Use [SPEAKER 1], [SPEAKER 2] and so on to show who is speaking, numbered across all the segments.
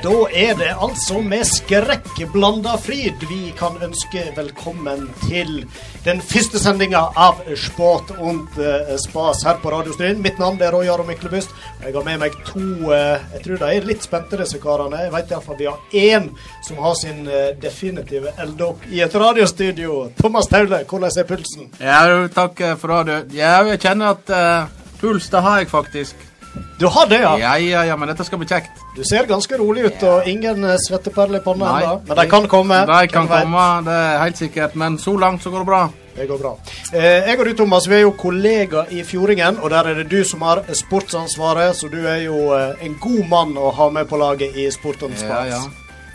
[SPEAKER 1] Da er det altså med skrekkblanda fryd vi kan ønske velkommen til den første sendinga av Sport und uh, spas her på Radio Stryn. Mitt navn er Roy Aron Myklebust. Jeg har med meg to uh, Jeg tror de er litt spente, disse karene. Jeg vet iallfall vi har én som har sin uh, definitive elddokk i et radiostudio. Thomas Taule, hvordan er pulsen?
[SPEAKER 2] Ja, takk for det. Ja, jeg kjenner at puls, det har jeg faktisk.
[SPEAKER 1] Du har det, ja?
[SPEAKER 2] Ja, ja, ja, men dette skal bli kjekt.
[SPEAKER 1] Du ser ganske rolig ut, og ingen eh, svetteperler i panna ennå. Men de kan komme.
[SPEAKER 2] De kan komme, det er helt sikkert. Men så langt så går det bra.
[SPEAKER 1] Det går bra. Eh, jeg og du, Thomas, vi er jo kollegaer i Fjordingen, og der er det du som har sportsansvaret, så du er jo eh, en god mann å ha med på laget i Sport on.
[SPEAKER 2] Ja, ja.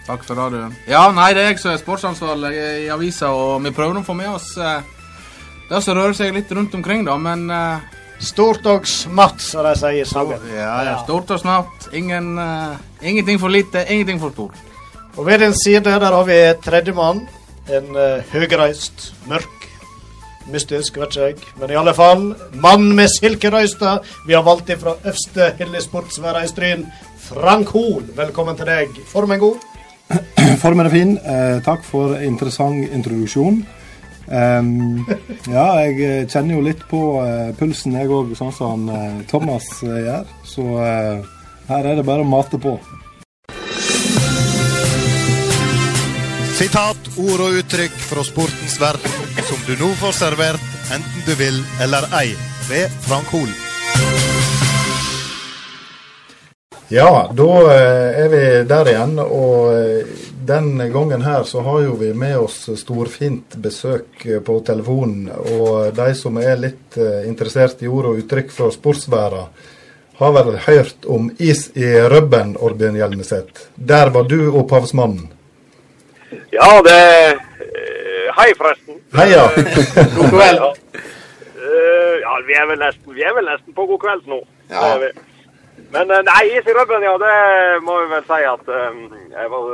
[SPEAKER 2] Takk for det, du. Ja, nei, det er jeg som er sportsansvarlig i avisa, og vi prøver å få med oss eh, det som rører seg litt rundt omkring, da, men eh,
[SPEAKER 1] Stort og smått, som de sier i sangen.
[SPEAKER 2] Ja, ja, stort og smått. Ingen, uh, ingenting for lite, ingenting for stort.
[SPEAKER 1] Og ved din side der har vi tredjemann. En uh, høgreist, mørk, mystisk, vet ikke jeg. Men i alle fall, mann med silkerøysta. Vi har valgt ifra øverste hylle sportsværa i Stryn. Frank Hoel, velkommen til deg. Formen god?
[SPEAKER 3] Formen er fin. Eh, takk for interessant introduksjon. Um, ja, jeg eh, kjenner jo litt på uh, pulsen, jeg òg, sånn som uh, Thomas uh, gjør. Så her er det bare å mate på.
[SPEAKER 4] Sitat, ord og uttrykk fra sportens verden som du nå får servert, enten du vil eller ei, ved Frank Hol.
[SPEAKER 3] Ja, da er vi der igjen. Og den gangen her så har jo vi med oss storfint besøk på telefonen. Og de som er litt eh, interessert i ord og uttrykk fra sportsverden, har vel hørt om is i rubben, Orbjørn Hjelmeset. Der var du opphavsmannen.
[SPEAKER 5] Ja, det uh, Hei, forresten.
[SPEAKER 3] Heia.
[SPEAKER 5] god kveld. Ja, vi er, vel nesten, vi er vel nesten på god kveld nå. Ja. Men eh, nei, is i rubben, ja, det må vi vel si at um, jeg, var,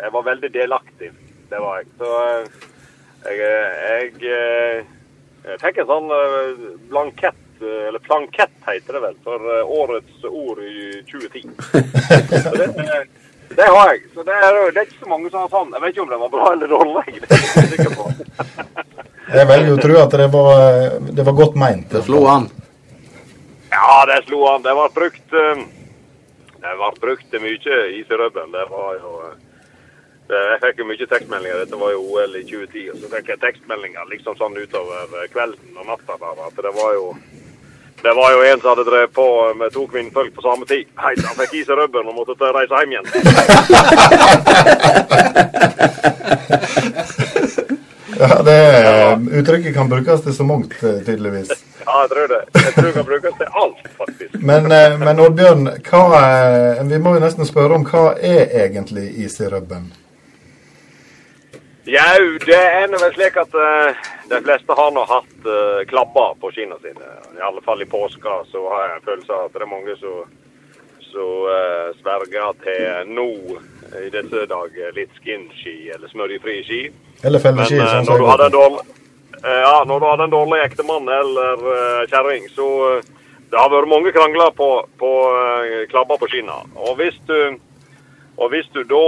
[SPEAKER 5] jeg, var, veldig delaktig. Det var jeg. Så jeg, jeg, jeg fikk en sånn blankett, eller plankett heter det vel, for årets ord i 2010. Så det, det har jeg. Så det er, det er, ikke så mange som har sånn. Jeg vet ikke om det var bra eller dårlig. Det er jeg sikker på.
[SPEAKER 3] jeg velger å tro at det var, det var godt meint.
[SPEAKER 2] Det slo an.
[SPEAKER 5] Ja, det slo han. Det ble brukt eh, det ble brukt mye is i rubben. Det var jo eh, Jeg fikk jo mye tekstmeldinger. Dette var jo OL i 2010. Og så fikk jeg tekstmeldinger liksom sånn utover eh, kvelden og natta. der, at det var jo det var jo en som hadde drevet på med to kvinnfolk på samme tid. Hei, han fikk is i rubben og måtte reise hjem igjen.
[SPEAKER 3] ja, det Uttrykket kan brukes til så mangt, tydeligvis.
[SPEAKER 5] Ja, jeg tror det. Jeg tror det kan brukes til alt, faktisk.
[SPEAKER 3] Men, eh, men Oddbjørn, hva, vi må jo nesten spørre om hva er egentlig is i rubben?
[SPEAKER 5] Jau, det er nå vel slik at uh, de fleste har nå hatt uh, klabber på skiene sine. I alle fall i påska så har jeg en følelse av at det er mange som uh, sverger til nå i disse dager litt skinski eller smørjefri ski.
[SPEAKER 3] Eller felleski, sånn
[SPEAKER 5] som jeg dårlig, ja, når du hadde en dårlig ektemann eller uh, kjerring, så uh, det har vært mange krangler på, på klabber på skinna. Og hvis du, og hvis du da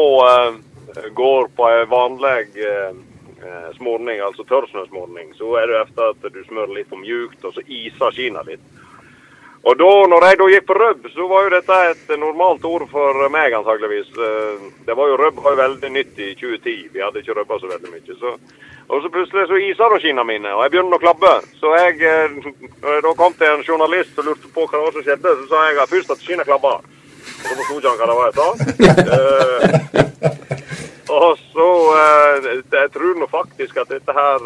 [SPEAKER 5] går på en vanlig smurning, altså tørrsnøsmurning, så er det efter at du smører litt for mjukt, og så iser skinna litt. Og da når jeg da gikk på rubb, så var jo dette et normalt ord for meg, antageligvis. Det var jo Rubb var jo veldig nytt i 2010. Vi hadde ikke rubba så veldig mye. Så og så plutselig så isa det skinnene mine, og jeg begynner å klabbe. Så jeg, jeg da kom til en journalist og lurte på hva det var som skjedde. Så sa jeg at først at skinnene klabba. Og så forsto ikke han hva det var jeg sa. uh, og så Jeg tror nå faktisk at dette her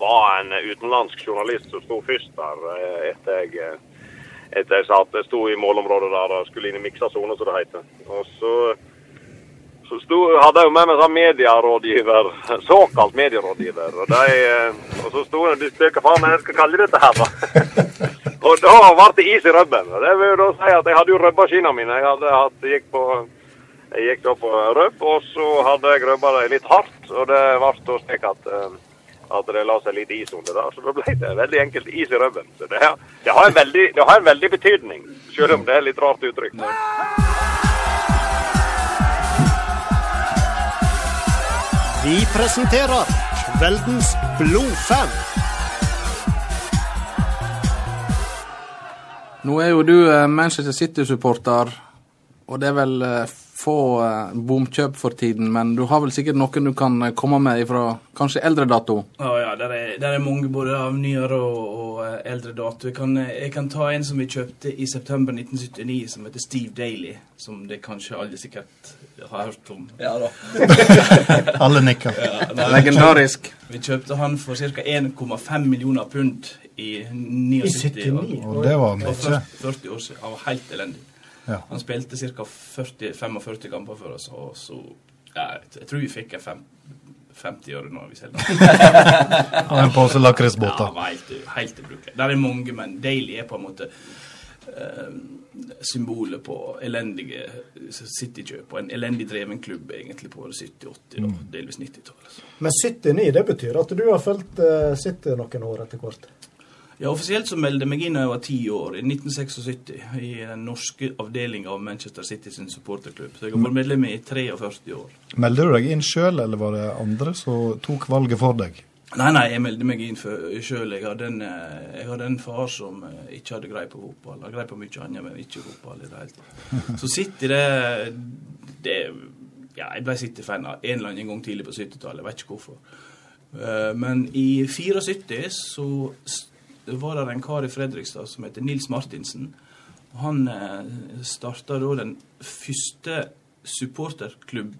[SPEAKER 5] var en utenlandsk journalist som sto først der etter jeg, etter jeg sa at jeg sto i målområdet der og skulle inn i miksa sone, som det heter. Og så så stod, hadde jeg jo med meg sånn medierådgiver, såkalt medierådgiver. Og, de, eh, og så sto jeg og diskuterte hva faen jeg skal kalle dette her, da. og da ble det is i rubben. Det vil jo da si at jeg hadde jo rubba skinnene mine. Jeg hadde hatt, gikk på jeg gikk da på rubb, og så hadde jeg rubba det litt hardt. Og det ble da slik at, eh, at det la seg litt is under der. Så da ble det veldig enkelt is i røven. Så det, det, har veldig, det, har en veldig, betydning, selv om det er litt rart uttrykk.
[SPEAKER 1] Vi presenterer kveldens blodfan.
[SPEAKER 2] Nå er jo du eh, Manchester City-supporter, og det er vel eh, få eh, bomkjøp for tiden, men du har vel sikkert noen du kan eh, komme med fra kanskje eldre dato?
[SPEAKER 6] Ja, ja, der er, der er mange både av nyere og, og eh, eldre dato. Jeg kan, jeg kan ta en som vi kjøpte i september 1979, som heter Steve Daly. Som det kanskje alle sikkert har hørt om. Ja da.
[SPEAKER 3] Alle nikker.
[SPEAKER 6] Ja, nei,
[SPEAKER 2] Legendarisk.
[SPEAKER 6] Vi kjøpte han for ca. 1,5 millioner pund i 79. og-
[SPEAKER 3] Og det var mye.
[SPEAKER 6] 40, 40 år siden. Han var helt elendig.
[SPEAKER 3] Ja.
[SPEAKER 6] Han spilte ca. 45 kamper for oss, og så ja, jeg, tror vi fikk en fem, 50 øre nå. hvis jeg
[SPEAKER 3] Og en pose lakrisbåter.
[SPEAKER 6] Ja, var helt, helt ubrukelig. Der er mange, men Daily er på en måte eh, symbolet på elendige City-kjøp. Og en elendig dreven klubb egentlig på 70-, 80- og delvis 90-tallet.
[SPEAKER 7] Men 79, det betyr at du har fulgt uh, City noen år etter hvert?
[SPEAKER 6] Ja, Offisielt så meldte jeg meg inn da jeg var ti år, i 1976, i den norske avdelinga av Manchester City sin supporterklubb. Så jeg har vært medlem i 43 år.
[SPEAKER 3] Meldte du deg inn sjøl, eller var det andre som tok valget for deg?
[SPEAKER 6] Nei, nei, jeg meldte meg inn sjøl. Jeg, eh, jeg hadde en far som eh, ikke hadde greie på fotball. Han greie på mye annet, men ikke fotball i det hele tatt. Så City, det, det Ja, jeg ble City-fan en eller annen gang tidlig på 70-tallet. Jeg vet ikke hvorfor. Eh, Men i 74 så var det en kar i Fredrikstad som heter Nils Martinsen. Han eh, starta da den første supporterklubb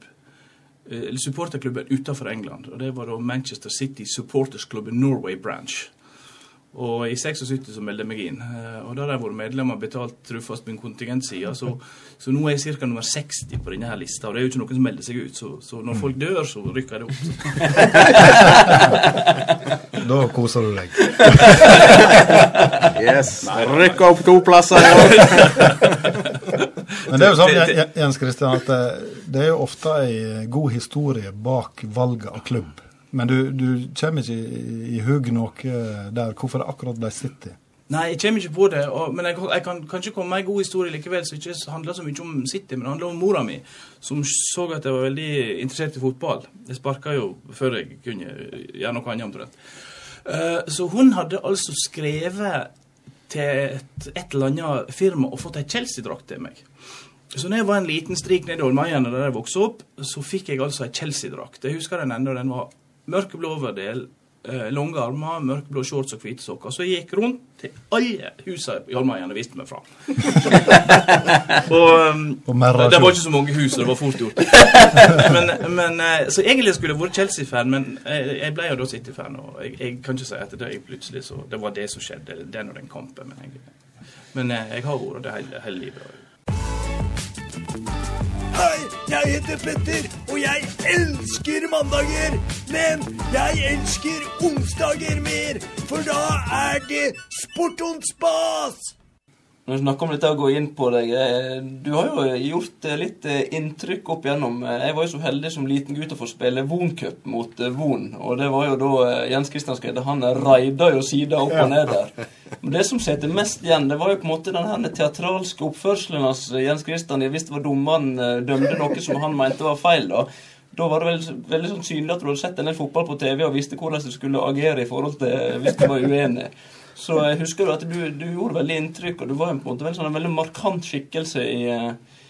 [SPEAKER 6] eh, eller supporterklubben utenfor England. og Det var da Manchester City Supporters Club Norway Branch. Og i 76 så meldte jeg meg inn. eh, Og da har jeg vært medlem og betalt trufast min kontingentside. Så, så nå er jeg ca. nummer 60 på denne her lista. Og det er jo ikke noen som melder seg ut. Så, så når folk dør, så rykker jeg det opp.
[SPEAKER 3] Da koser du deg.
[SPEAKER 2] Yes. Rykk opp to plasser i år.
[SPEAKER 3] Men det er jo sånn, Jens Kristian, at det, det er jo ofte ei god historie bak valget av klubb. Men du, du kommer ikke i, i hugg noe der. Hvorfor det akkurat ble City?
[SPEAKER 6] Nei, jeg kommer ikke på det. Og, men jeg, jeg kan kanskje komme med en god historie likevel, som ikke handler så mye om City, men det handler om mora mi, som så at jeg var veldig interessert i fotball. Jeg sparka jo før jeg kunne gjøre noe annet, omtrent. Eh, så hun hadde altså skrevet til et, et eller annet firma og fått ei Chelsea-drakt til meg. Så når jeg var en liten strik nede i Olmeiene der jeg vokste opp, så fikk jeg altså ei Chelsea-drakt. Jeg husker den ennå. Den var mørkeblå overdel, lange armer, mørkeblå shorts og hvite sokker. Så jeg gikk rundt til alle husene og viste meg fra. og, um, det var ikke så mange hus, så det var fort gjort. men, men, eh, så egentlig skulle jeg vært Chelsea-fan, men jeg, jeg ble jo da City-fan. Og jeg, jeg kan ikke si at det, plutselig så, det var det som skjedde, den og den kampen. Men jeg, men eh, jeg har vært det hele, hele livet.
[SPEAKER 8] Hei, jeg heter Petter, og jeg elsker mandager. Men jeg elsker onsdager mer, for da er det sport og spas.
[SPEAKER 9] Når vi snakker om dette å gå inn på deg eh, Du har jo gjort eh, litt eh, inntrykk opp igjennom. Jeg var jo så heldig som liten gutt å få spille Von-cup mot Von. Og det var jo da Jens Christian Skeide. Han raida jo sida opp og ned der. Men det som setter mest igjen, det var jo på en måte den her teatralske oppførselen hans. Jens Christian, hvis det var dommeren dømte noe som han mente var feil, da. Da var det veldig, veldig sånn synlig at du hadde sett en del fotball på TV og visste hvordan du skulle agere i forhold til hvis du var uenig. Så jeg husker jo at du, du gjorde veldig inntrykk, og du var jo på en måte sånn, en veldig markant skikkelse i, eh,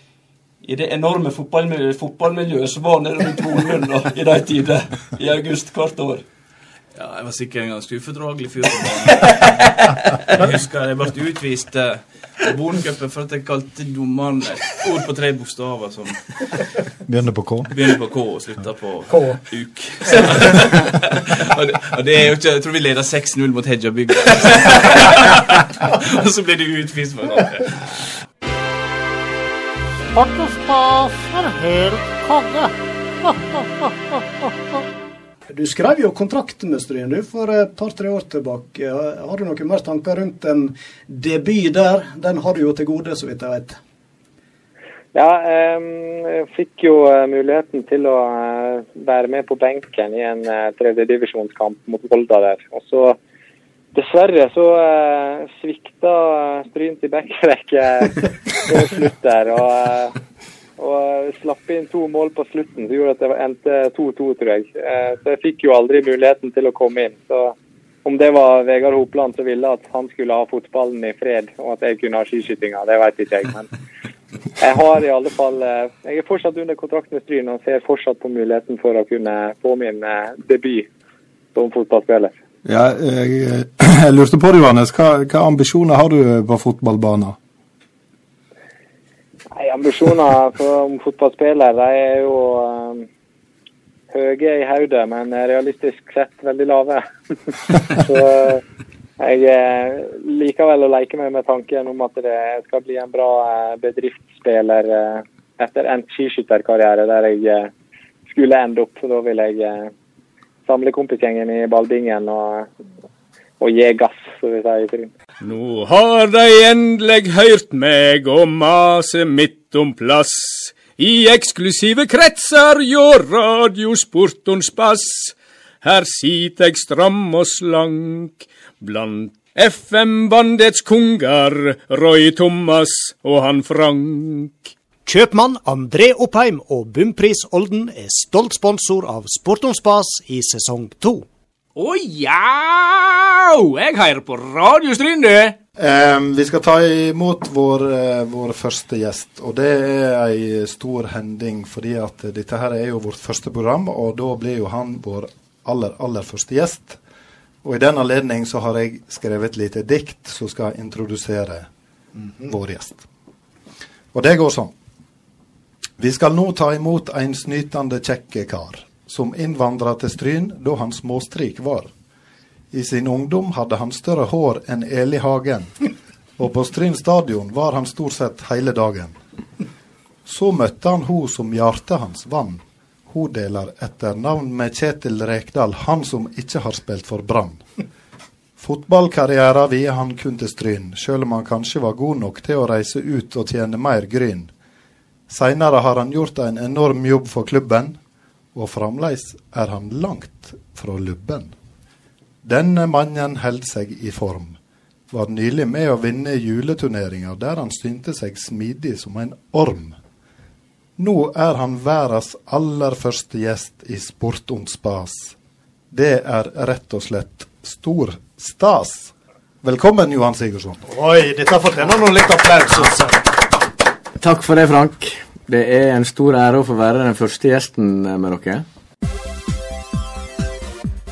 [SPEAKER 9] i det enorme fotballmiljøet, fotballmiljøet som var nede rundt Volund i de tider, i august hvert år.
[SPEAKER 6] Ja, jeg var sikkert en ganske ufordragelig fyr. Jeg husker jeg ble utvist eh, på Boncupen for at jeg kalte dommeren et ord på tre bokstaver som
[SPEAKER 3] Begynner på K.
[SPEAKER 6] begynner på K og slutter på
[SPEAKER 7] K.
[SPEAKER 6] uk. og, det, og det er jo ikke Jeg tror vi leder 6-0 mot Hedja Bygg. og så blir du utvist for noe.
[SPEAKER 1] Sport og spas er helt konge.
[SPEAKER 7] Du skrev jo kontrakt med Stryn for et par-tre år tilbake. Har du noen mer tanker rundt en debut der? Den har du jo til gode, så vidt jeg vet.
[SPEAKER 10] Ja, eh, jeg fikk jo eh, muligheten til å eh, være med på benken i en eh, tredjedivisjonskamp mot Volda der. Og så dessverre så eh, svikta Stryn til backrekke på slutt der. Og, eh, Og slapp inn to mål på slutten som gjorde at det endte 2-2, tror jeg. Eh, Så jeg fikk jo aldri muligheten til å komme inn. Så om det var Vegard Hopland som ville at han skulle ha fotballen i fred, og at jeg kunne ha skiskytinga, det vet ikke jeg. Men jeg har i alle fall eh, Jeg er fortsatt under kontrakt med Stryn og ser fortsatt på muligheten for å kunne få min eh, debut som fotballspiller.
[SPEAKER 3] Ja, jeg, jeg lurte på det, Johannes. Hva, hva ambisjoner har du på fotballbanen?
[SPEAKER 10] Nei, Ambisjoner som fotballspiller de er jo um, høye i hodet, men realistisk sett veldig lave. Så jeg eh, liker vel å leke meg med tanken om at det skal bli en bra eh, bedriftsspiller eh, etter endt skiskytterkarriere der jeg skulle ende opp. Da vil jeg samle kompisgjengen i ballbingen og, og gi gass, som vi sier i Trym.
[SPEAKER 11] Nå har de endelig hørt meg og mase midt om plass. I eksklusive kretser hjå radiosportons bass. Her sit eg stram og slank blant FM-bandets konger, Roy Thomas og han Frank.
[SPEAKER 1] Kjøpmann André Oppheim og Bumpris Olden er stolt sponsor av Sportons Bas i sesong to.
[SPEAKER 11] Å ja! Jeg hører på Radio Stryn,
[SPEAKER 3] Um, vi skal ta imot vår, eh, vår første gjest, og det er ei stor hending. Fordi at dette her er jo vårt første program, og da blir jo han vår aller, aller første gjest. Og i den anledning så har jeg skrevet et lite dikt som skal introdusere vår gjest. Og det går sånn. Vi skal nå ta imot en snytende kjekke kar, som innvandra til Stryn da han småstrik var. I sin ungdom hadde han større hår enn Eli Hagen, og på Stryn stadion var han stort sett hele dagen. Så møtte han hun som hjertet hans vann. Hun deler etter navn med Kjetil Rekdal, han som ikke har spilt for Brann. Fotballkarrieren viet han kun til Stryn, sjøl om han kanskje var god nok til å reise ut og tjene mer gryn. Seinere har han gjort en enorm jobb for klubben, og fremdeles er han langt fra lubben. Denne mannen held seg i form. Var nylig med å vinne juleturneringa der han synte seg smidig som en orm. Nå er han verdens aller første gjest i Sport und Spas. Det er rett og slett stor stas. Velkommen, Johan Sigurdsson.
[SPEAKER 1] Oi, dette fortjener nå litt applaus.
[SPEAKER 12] Takk for det, Frank. Det er en stor ære å få være den første gjesten med dere.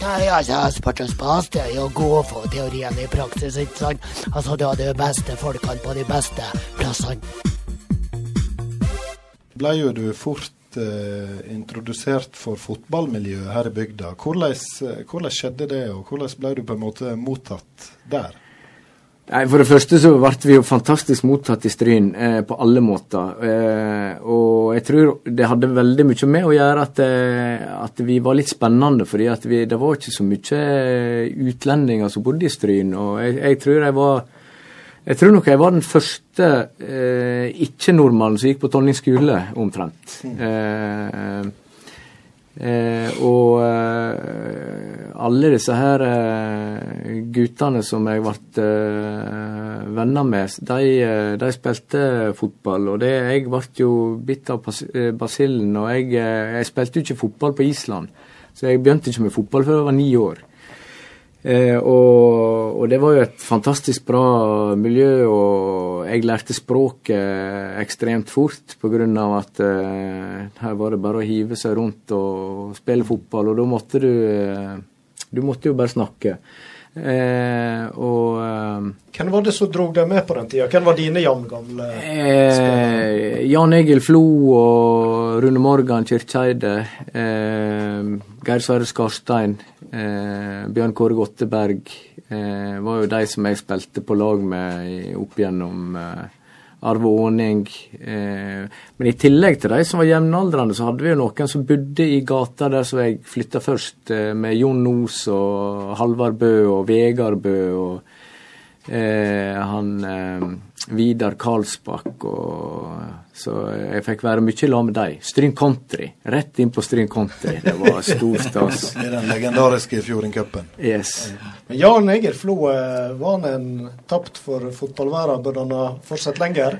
[SPEAKER 13] Nei, altså, Sport og spas det er jo å gå for teorien i praksis, ikke sant? Altså, du har de beste folkene på de beste plassene.
[SPEAKER 3] Ble jo du fort eh, introdusert for fotballmiljøet her i bygda. Hvordan, eh, hvordan skjedde det, og hvordan ble du på en måte mottatt der?
[SPEAKER 12] Nei, For det første så ble vi jo fantastisk mottatt i Stryn eh, på alle måter. Eh, og jeg tror det hadde veldig mye med å gjøre at, eh, at vi var litt spennende. fordi at vi, det var ikke så mye utlendinger som bodde i Stryn. Og jeg, jeg tror jeg var jeg tror nok jeg var den første eh, ikke-nordmannen som gikk på Tonning skole, omtrent. Eh, eh, og eh, alle disse her eh, guttene som jeg ble eh, venner med, de, eh, de spilte fotball. Og det, jeg ble jo bitt av eh, basillen, og jeg, jeg spilte jo ikke fotball på Island. Så jeg begynte ikke med fotball før jeg var ni år. Eh, og, og det var jo et fantastisk bra miljø, og jeg lærte språket ekstremt fort pga. at eh, her var det bare å hive seg rundt og spille fotball, og da måtte du eh, Du måtte jo bare snakke. Eh, og eh,
[SPEAKER 1] Hvem var det som drog deg med på den tida? Hvem var dine jevngamle
[SPEAKER 12] Eh, Jan Egil Flo og Rune Morgan Kirkeide. Eh, Geir Sverre Skarstein. Eh, Bjørn Kåre Gotteberg. Eh, var jo de som jeg spilte på lag med opp gjennom eh, Arve Aaning. Eh, men i tillegg til de som var jevnaldrende, så hadde vi jo noen som bodde i gata der som jeg flytta først, eh, med Jon Nos og Halvard Bø og Vegard Bø og Eh, han Vidar Karlsbakk og Så jeg fikk være mye sammen med dem. Stryn Country. Rett inn på Stryn Country. Det var stor stas.
[SPEAKER 3] I den legendariske Fjordingcupen.
[SPEAKER 12] Yes.
[SPEAKER 1] Men Jan Egil Flo, eh, var han en tapt for fotballverden? Burde han ha fortsatt lenger?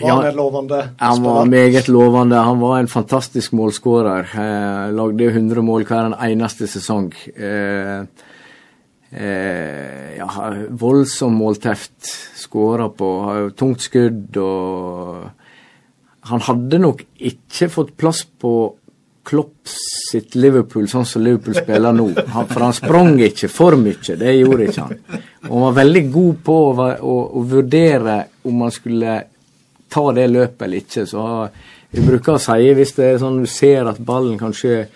[SPEAKER 1] Var han en lovende
[SPEAKER 12] Han var meget lovende. Han var en fantastisk målskårer. Eh, lagde 100 mål hver en eneste sesong. Eh, eh, ja, voldsom målteft. Skåra på tungt skudd og Han hadde nok ikke fått plass på Klopp sitt Liverpool sånn som Liverpool spiller nå. Han, for han sprang ikke for mye, det gjorde ikke han. Og han var veldig god på å, å, å vurdere om han skulle ta det løpet eller ikke. Så vi bruker å si hvis det er sånn du ser at ballen kanskje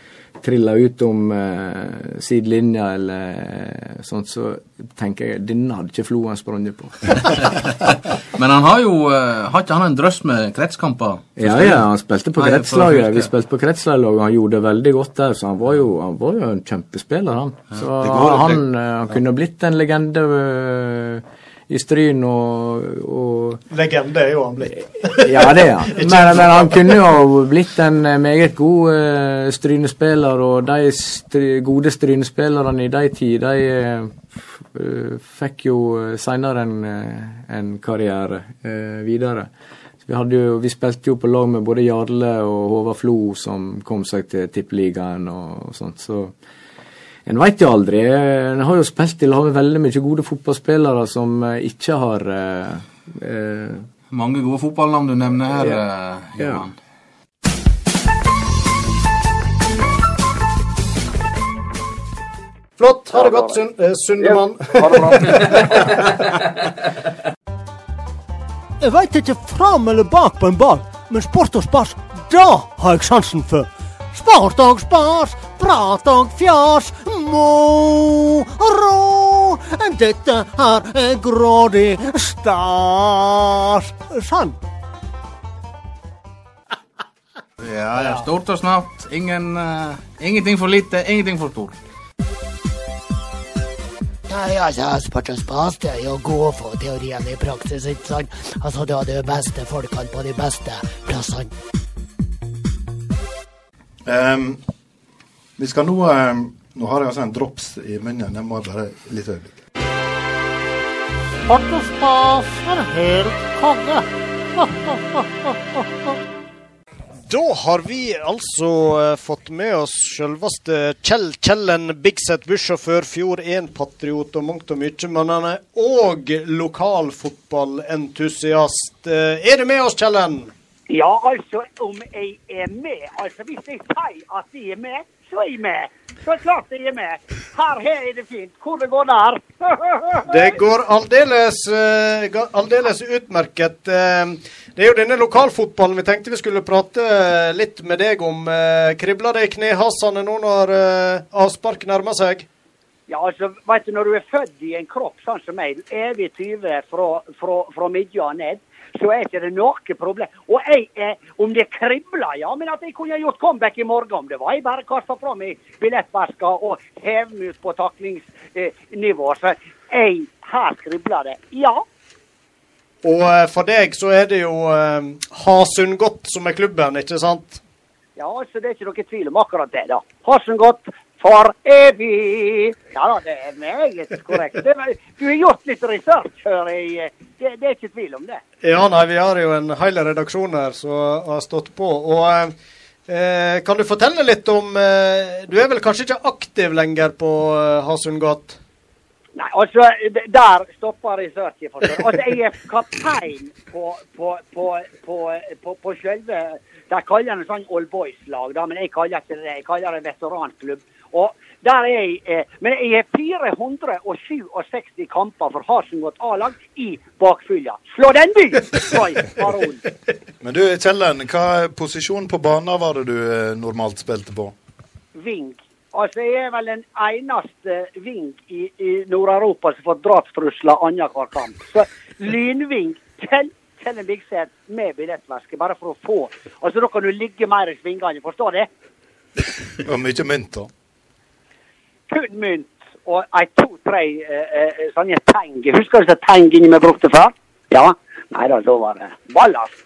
[SPEAKER 12] triller ut om eh, sidelinja eller sånt, så tenker jeg denne hadde ikke Floen sprunget på.
[SPEAKER 2] Men han har jo eh, Har ikke han en drøss med kretskamper?
[SPEAKER 12] Ja, ja, han spilte på kretslaget. Vi spilte på kretslaget, og han gjorde det veldig godt der. Så han var jo, han var jo en kjempespiller, han. Så
[SPEAKER 1] går-
[SPEAKER 12] han, eh, han kunne blitt en legende eh, i Stryn og, og
[SPEAKER 1] Legende er jo han blitt.
[SPEAKER 12] Ja, det er han. Men, men han kunne jo blitt en eh, meget god uh, Stryne-spiller, og de stry, gode Stryne-spillerne i de tid, de uh, fikk jo seinere en, en karriere uh, videre. Vi, jo, vi spilte jo på lag med både Jarle og Håvard Flo, som kom seg til Tippeligaen og sånt. så en veit jo aldri. En har jo spilt i lag med veldig mye gode fotballspillere som eh, ikke har eh, eh,
[SPEAKER 2] Mange gode fotballnavn du nevner her,
[SPEAKER 12] Ja.
[SPEAKER 2] Johan.
[SPEAKER 12] Ja.
[SPEAKER 1] Flott. Ha det godt, Sund eh, Sundemann.
[SPEAKER 8] Jeg veit ikke fram eller bak på en ball, men sport og spas, da har jeg sjansen for. Sport og spas, prat og fjas, moro. Dette er grådig stas. Sann.
[SPEAKER 2] Ja, ja. Stort og snapt. Ingen, uh, ingenting for lite, ingenting for stort.
[SPEAKER 13] Nei, altså, sport og spas, det er jo å få for teorien i praksis, ikke sant? Altså, du har de beste folkene på de beste plassene.
[SPEAKER 3] Um, vi skal nå ehm, Nå har jeg altså en drops i munnen. Jeg må bare litt øyeblikk.
[SPEAKER 13] Spas er helt konge.
[SPEAKER 1] Da har vi altså eh, fått med oss selveste Kjell Kjellen Bigset, bussjåfør, Fjord 1-patriot og mangt og mye. Men han er òg lokalfotballentusiast. Eh, Er du med oss, Kjellen?
[SPEAKER 14] Ja, altså, om jeg er med Altså, hvis jeg sier at jeg er med, så er jeg med. Så klart jeg er med. Her, her er det fint. Hvor det går der?
[SPEAKER 1] Det går aldeles, eh, aldeles utmerket. Eh, Det er jo denne lokalfotballen vi tenkte vi skulle prate eh, litt med deg om. Kribler det i knehasene nå når avspark nærmer seg?
[SPEAKER 14] Ja, altså, vet du, Når du er født i en kropp sånn som meg, evig 20 fra, fra, fra midja og ned, så er ikke det noe problem. Og jeg eh, om det kribler, ja, men at jeg kunne gjort comeback i morgen om det var jeg bare kasta fra meg billettveska og hev meg ut på taklingsnivå. Så jeg, her kribler det. Ja.
[SPEAKER 1] Og eh, for deg så er det jo eh, Hasundgodt som er klubben, ikke sant?
[SPEAKER 14] Ja, altså, det er ikke noe tvil om akkurat det, da. Hasengott for evig. Ja da, det er meget korrekt. Du har gjort litt research, hører jeg. Det, det er ikke tvil om det.
[SPEAKER 1] Ja, nei, vi har jo en hel redaksjon her som har stått på. Og eh, eh, kan du fortelle litt om eh, Du er vel kanskje ikke aktiv lenger på eh, Hasundgat?
[SPEAKER 14] Nei, altså, der stopper researchen. Altså, jeg er kaptein på, på, på, på, på, på selve De kaller det sånn old Boys-lag, men jeg kaller ikke det Jeg kaller det veteranklubb. Og der er jeg, eh, Men jeg har 467 kamper for Hasengot A-lag i bakfylla. Slå den by!
[SPEAKER 3] Men du, Kjellen, hva posisjon på banen var det du eh, normalt spilte på?
[SPEAKER 14] Ving. Altså, jeg er vel den eneste Ving i, i Nord-Europa som får drapstrusler annenhver kamp. Så lynving til til en Bigset med billettveske, bare for å få Altså, Da kan du ligge mer i svingene, forstår du?
[SPEAKER 3] Og mye mynt, da.
[SPEAKER 14] Kun mynt og ei to-tre eh, eh, sånne teng. Husker du disse tengene vi brukte før? Ja. Nei da, da var det ballast.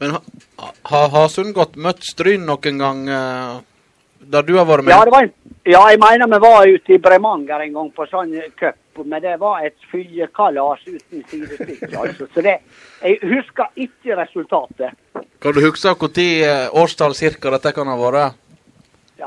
[SPEAKER 2] Men ha- har Hasundgodt møtt Stryn noen gang? eh, Da du har vært med?
[SPEAKER 14] Ja, det var en, ja, jeg mener vi var ute i Bremanger en gang på sånn cup. Men det var et fyllekalas uten sidestykke. Altså. Så det, jeg husker ikke resultatet.
[SPEAKER 2] Kan du huske når årstall cirka dette kan ha vært?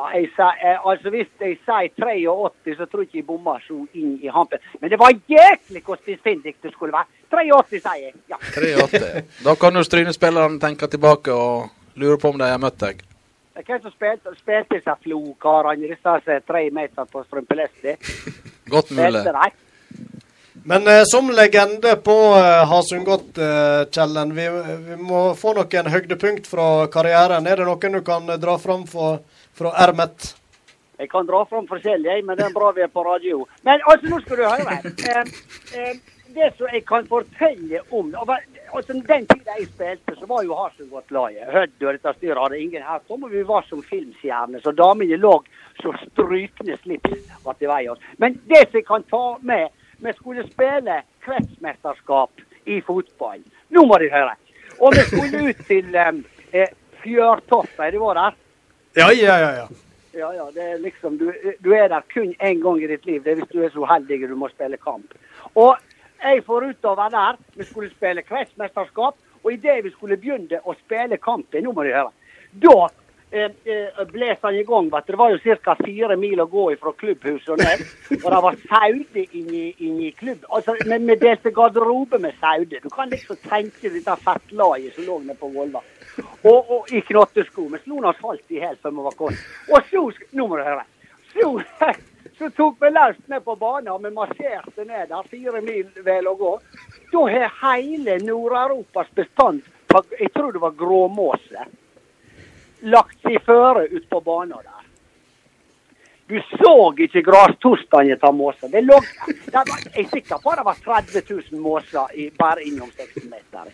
[SPEAKER 14] Ja, jeg sa, eh, altså Hvis jeg sier 83, så tror jeg ikke jeg bommer så inn i hampen. Men det var jæklig hvor spissfindig det skulle være. 83, sier jeg. Ja.
[SPEAKER 2] 83. Da kan jo Stryne-spillerne tenke tilbake og lure på om de har møtt deg.
[SPEAKER 14] Hvem som spilte, spilte disse flokarene, disse er tre meter på strømpeleste?
[SPEAKER 2] Godt mulig.
[SPEAKER 1] Men eh, som legende på eh, Hasungott, eh, Kjellen, vi, vi må få noen høydepunkt fra karrieren. Er det noen du kan eh, dra fram fra, fra ermet?
[SPEAKER 14] Jeg kan dra fram forskjellig, men det er bra vi er på radio. Men altså, nå skal du høre. Eh, eh, det som jeg kan fortelle om altså, Den tida jeg spilte, så var jo Hasselgodt-laget Hødd og dette styret hadde ingen her. Og vi var som filmstjerner, så damene lå så strykende slips var til vei oss. Men det som jeg kan ta med Vi skulle spille kretsmesterskap i fotball. Nå må dere høre. Og vi skulle ut til eh, Fjørtoppen, Er det var der?
[SPEAKER 1] Ja, ja, ja. ja.
[SPEAKER 14] Ja, ja, det er liksom, du, du er der kun én gang i ditt liv. Det er hvis du er så uheldig du må spille kamp. Og jeg får utover der. Vi skulle spille kretsmesterskap. Og idet vi skulle begynne å spille kampen, nå må du høre, da eh, eh, bles han i gang. Det var jo ca. fire mil å gå fra klubbhuset og ned. Og det var saude inni, inni klubb. Altså, vi, vi delte garderobe med saude. Du kan liksom tenke dette fettlaget som lå nede på Volva. Og, og i knottesko. men slo oss halvt i hjel før vi var kommet. Og så Nå må du høre. Så, så tok vi løst ned på banen, vi marsjerte ned der. Fire mil vel å gå. Da har hele Nord-Europas bestand Jeg tror det var gråmåse. Lagt seg føre ut på banen der. Du så ikke grastorstene ta måser. Det lå, det var, jeg er sikker på det var 30 000 måser i, bare innom 16 meter.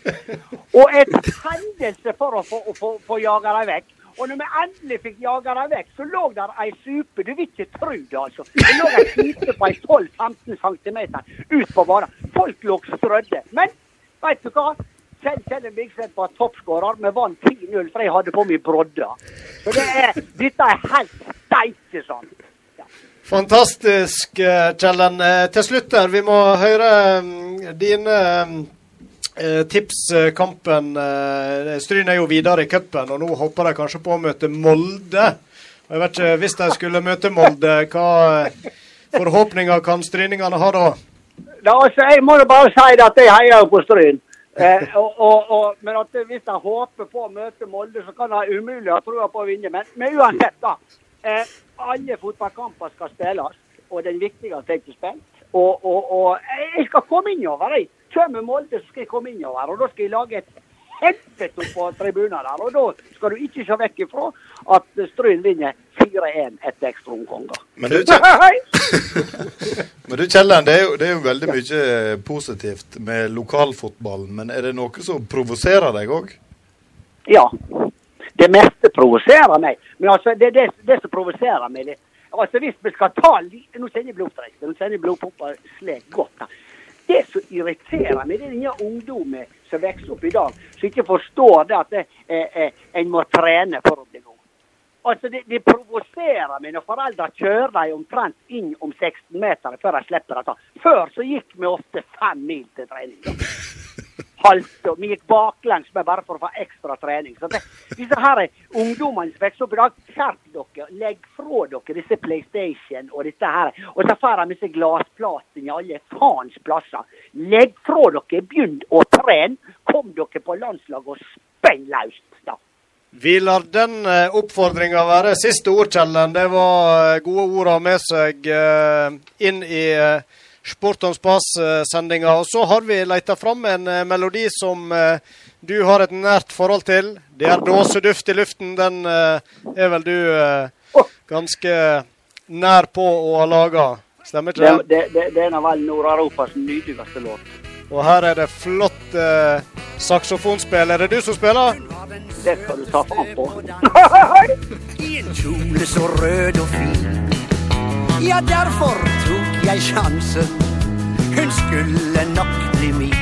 [SPEAKER 14] Og et hendelse for å få, få jaga dem vekk. Og når vi endelig fikk jaga dem vekk, så lå der ei supe. Du vil ikke tro det, altså. Det lå ei supe på ei 12-15 cm ut på banen. Folk lå strødde. Men veit du hva? Kjell Kjell Vigseth var toppskårer. Vi vant 10-0, for jeg hadde på meg brodder. Så det er, dette er helt steike sånn.
[SPEAKER 1] Fantastisk, eh, Kjellen. Eh, Til slutt her, vi må høre mm, dine tipskampen. tips. eh, Kampen eh, Stryn er jo videre i cupen, og nå håper de kanskje på å møte Molde. Jeg vet ikke, Hvis de skulle møte Molde, hva forhåpninger kan stryningene ha da?
[SPEAKER 14] Da, altså, jeg må jo bare si at jeg heier på Stryn. Eh, og, og, og, men at hvis jeg håper på å møte Molde, så kan jeg umulig ha trua på å vinne. Men, men uansett, da. Eh, alle fotballkamper skal spilles, og den viktigste er ikke spilt. Og, og, jeg skal komme innover. Jeg. Kommer Molde, så skal jeg komme innover. Og da skal jeg lage et helvete på tribunen der. Og da skal du ikke se vekk ifra at Stryn vinner 4-1 etter ekstraomganger.
[SPEAKER 3] Men men du Kjellen, det er, jo, det er jo veldig mye eh, positivt med lokalfotballen. Men er det noe som provoserer deg òg?
[SPEAKER 14] Ja. Det meste provoserer meg. Men altså, det, det, det som provoserer meg det, altså Hvis vi skal ta litt, Nå kjenner jeg blodtrykk. Nå kjenner jeg blodpumpa slik godt. da. Det som irriterer meg, det er denne ungdommen som vokser opp i dag, som ikke forstår det at det, eh, eh, en må trene for å bli god. Altså, Det, de provoserer når foreldre kjører dem omtrent inn om 16 meter før de slipper å ta. Før så gikk vi ofte fem mil til trening. Halte, og Vi gikk baklengs med bare for å få ekstra trening. Så det, disse her ungdommene som vokser opp i dag, skjerp dere. Legg fra dere disse PlayStation og dette her. Og så får de disse glassplatene i alle faens plasser. Legg fra dere, begynn å trene. Kom dere på landslaget og spenn løs. da.
[SPEAKER 1] Vi lar den uh, oppfordringa være siste ord, Kjellen. Det var eh, gode ord å ha med seg eh, inn i Sport om spas-sendinga. Og så har vi leita fram en eh, melodi som eh, du har et nært forhold til. Det er dåseduft i luften. Den eh, er vel du eh, ganske nær på å ha laga. Stemmer ikke det?
[SPEAKER 14] det, det, det er en av vel Nord-Europas nydeligste låt.
[SPEAKER 1] Og her er det flott eh, saksofonspill. Er det du som spiller?
[SPEAKER 14] Det skal du ta faen på.
[SPEAKER 8] I en kjole så rød og fin. Ja, derfor tok jeg sjansen. Hun skulle nok bli min.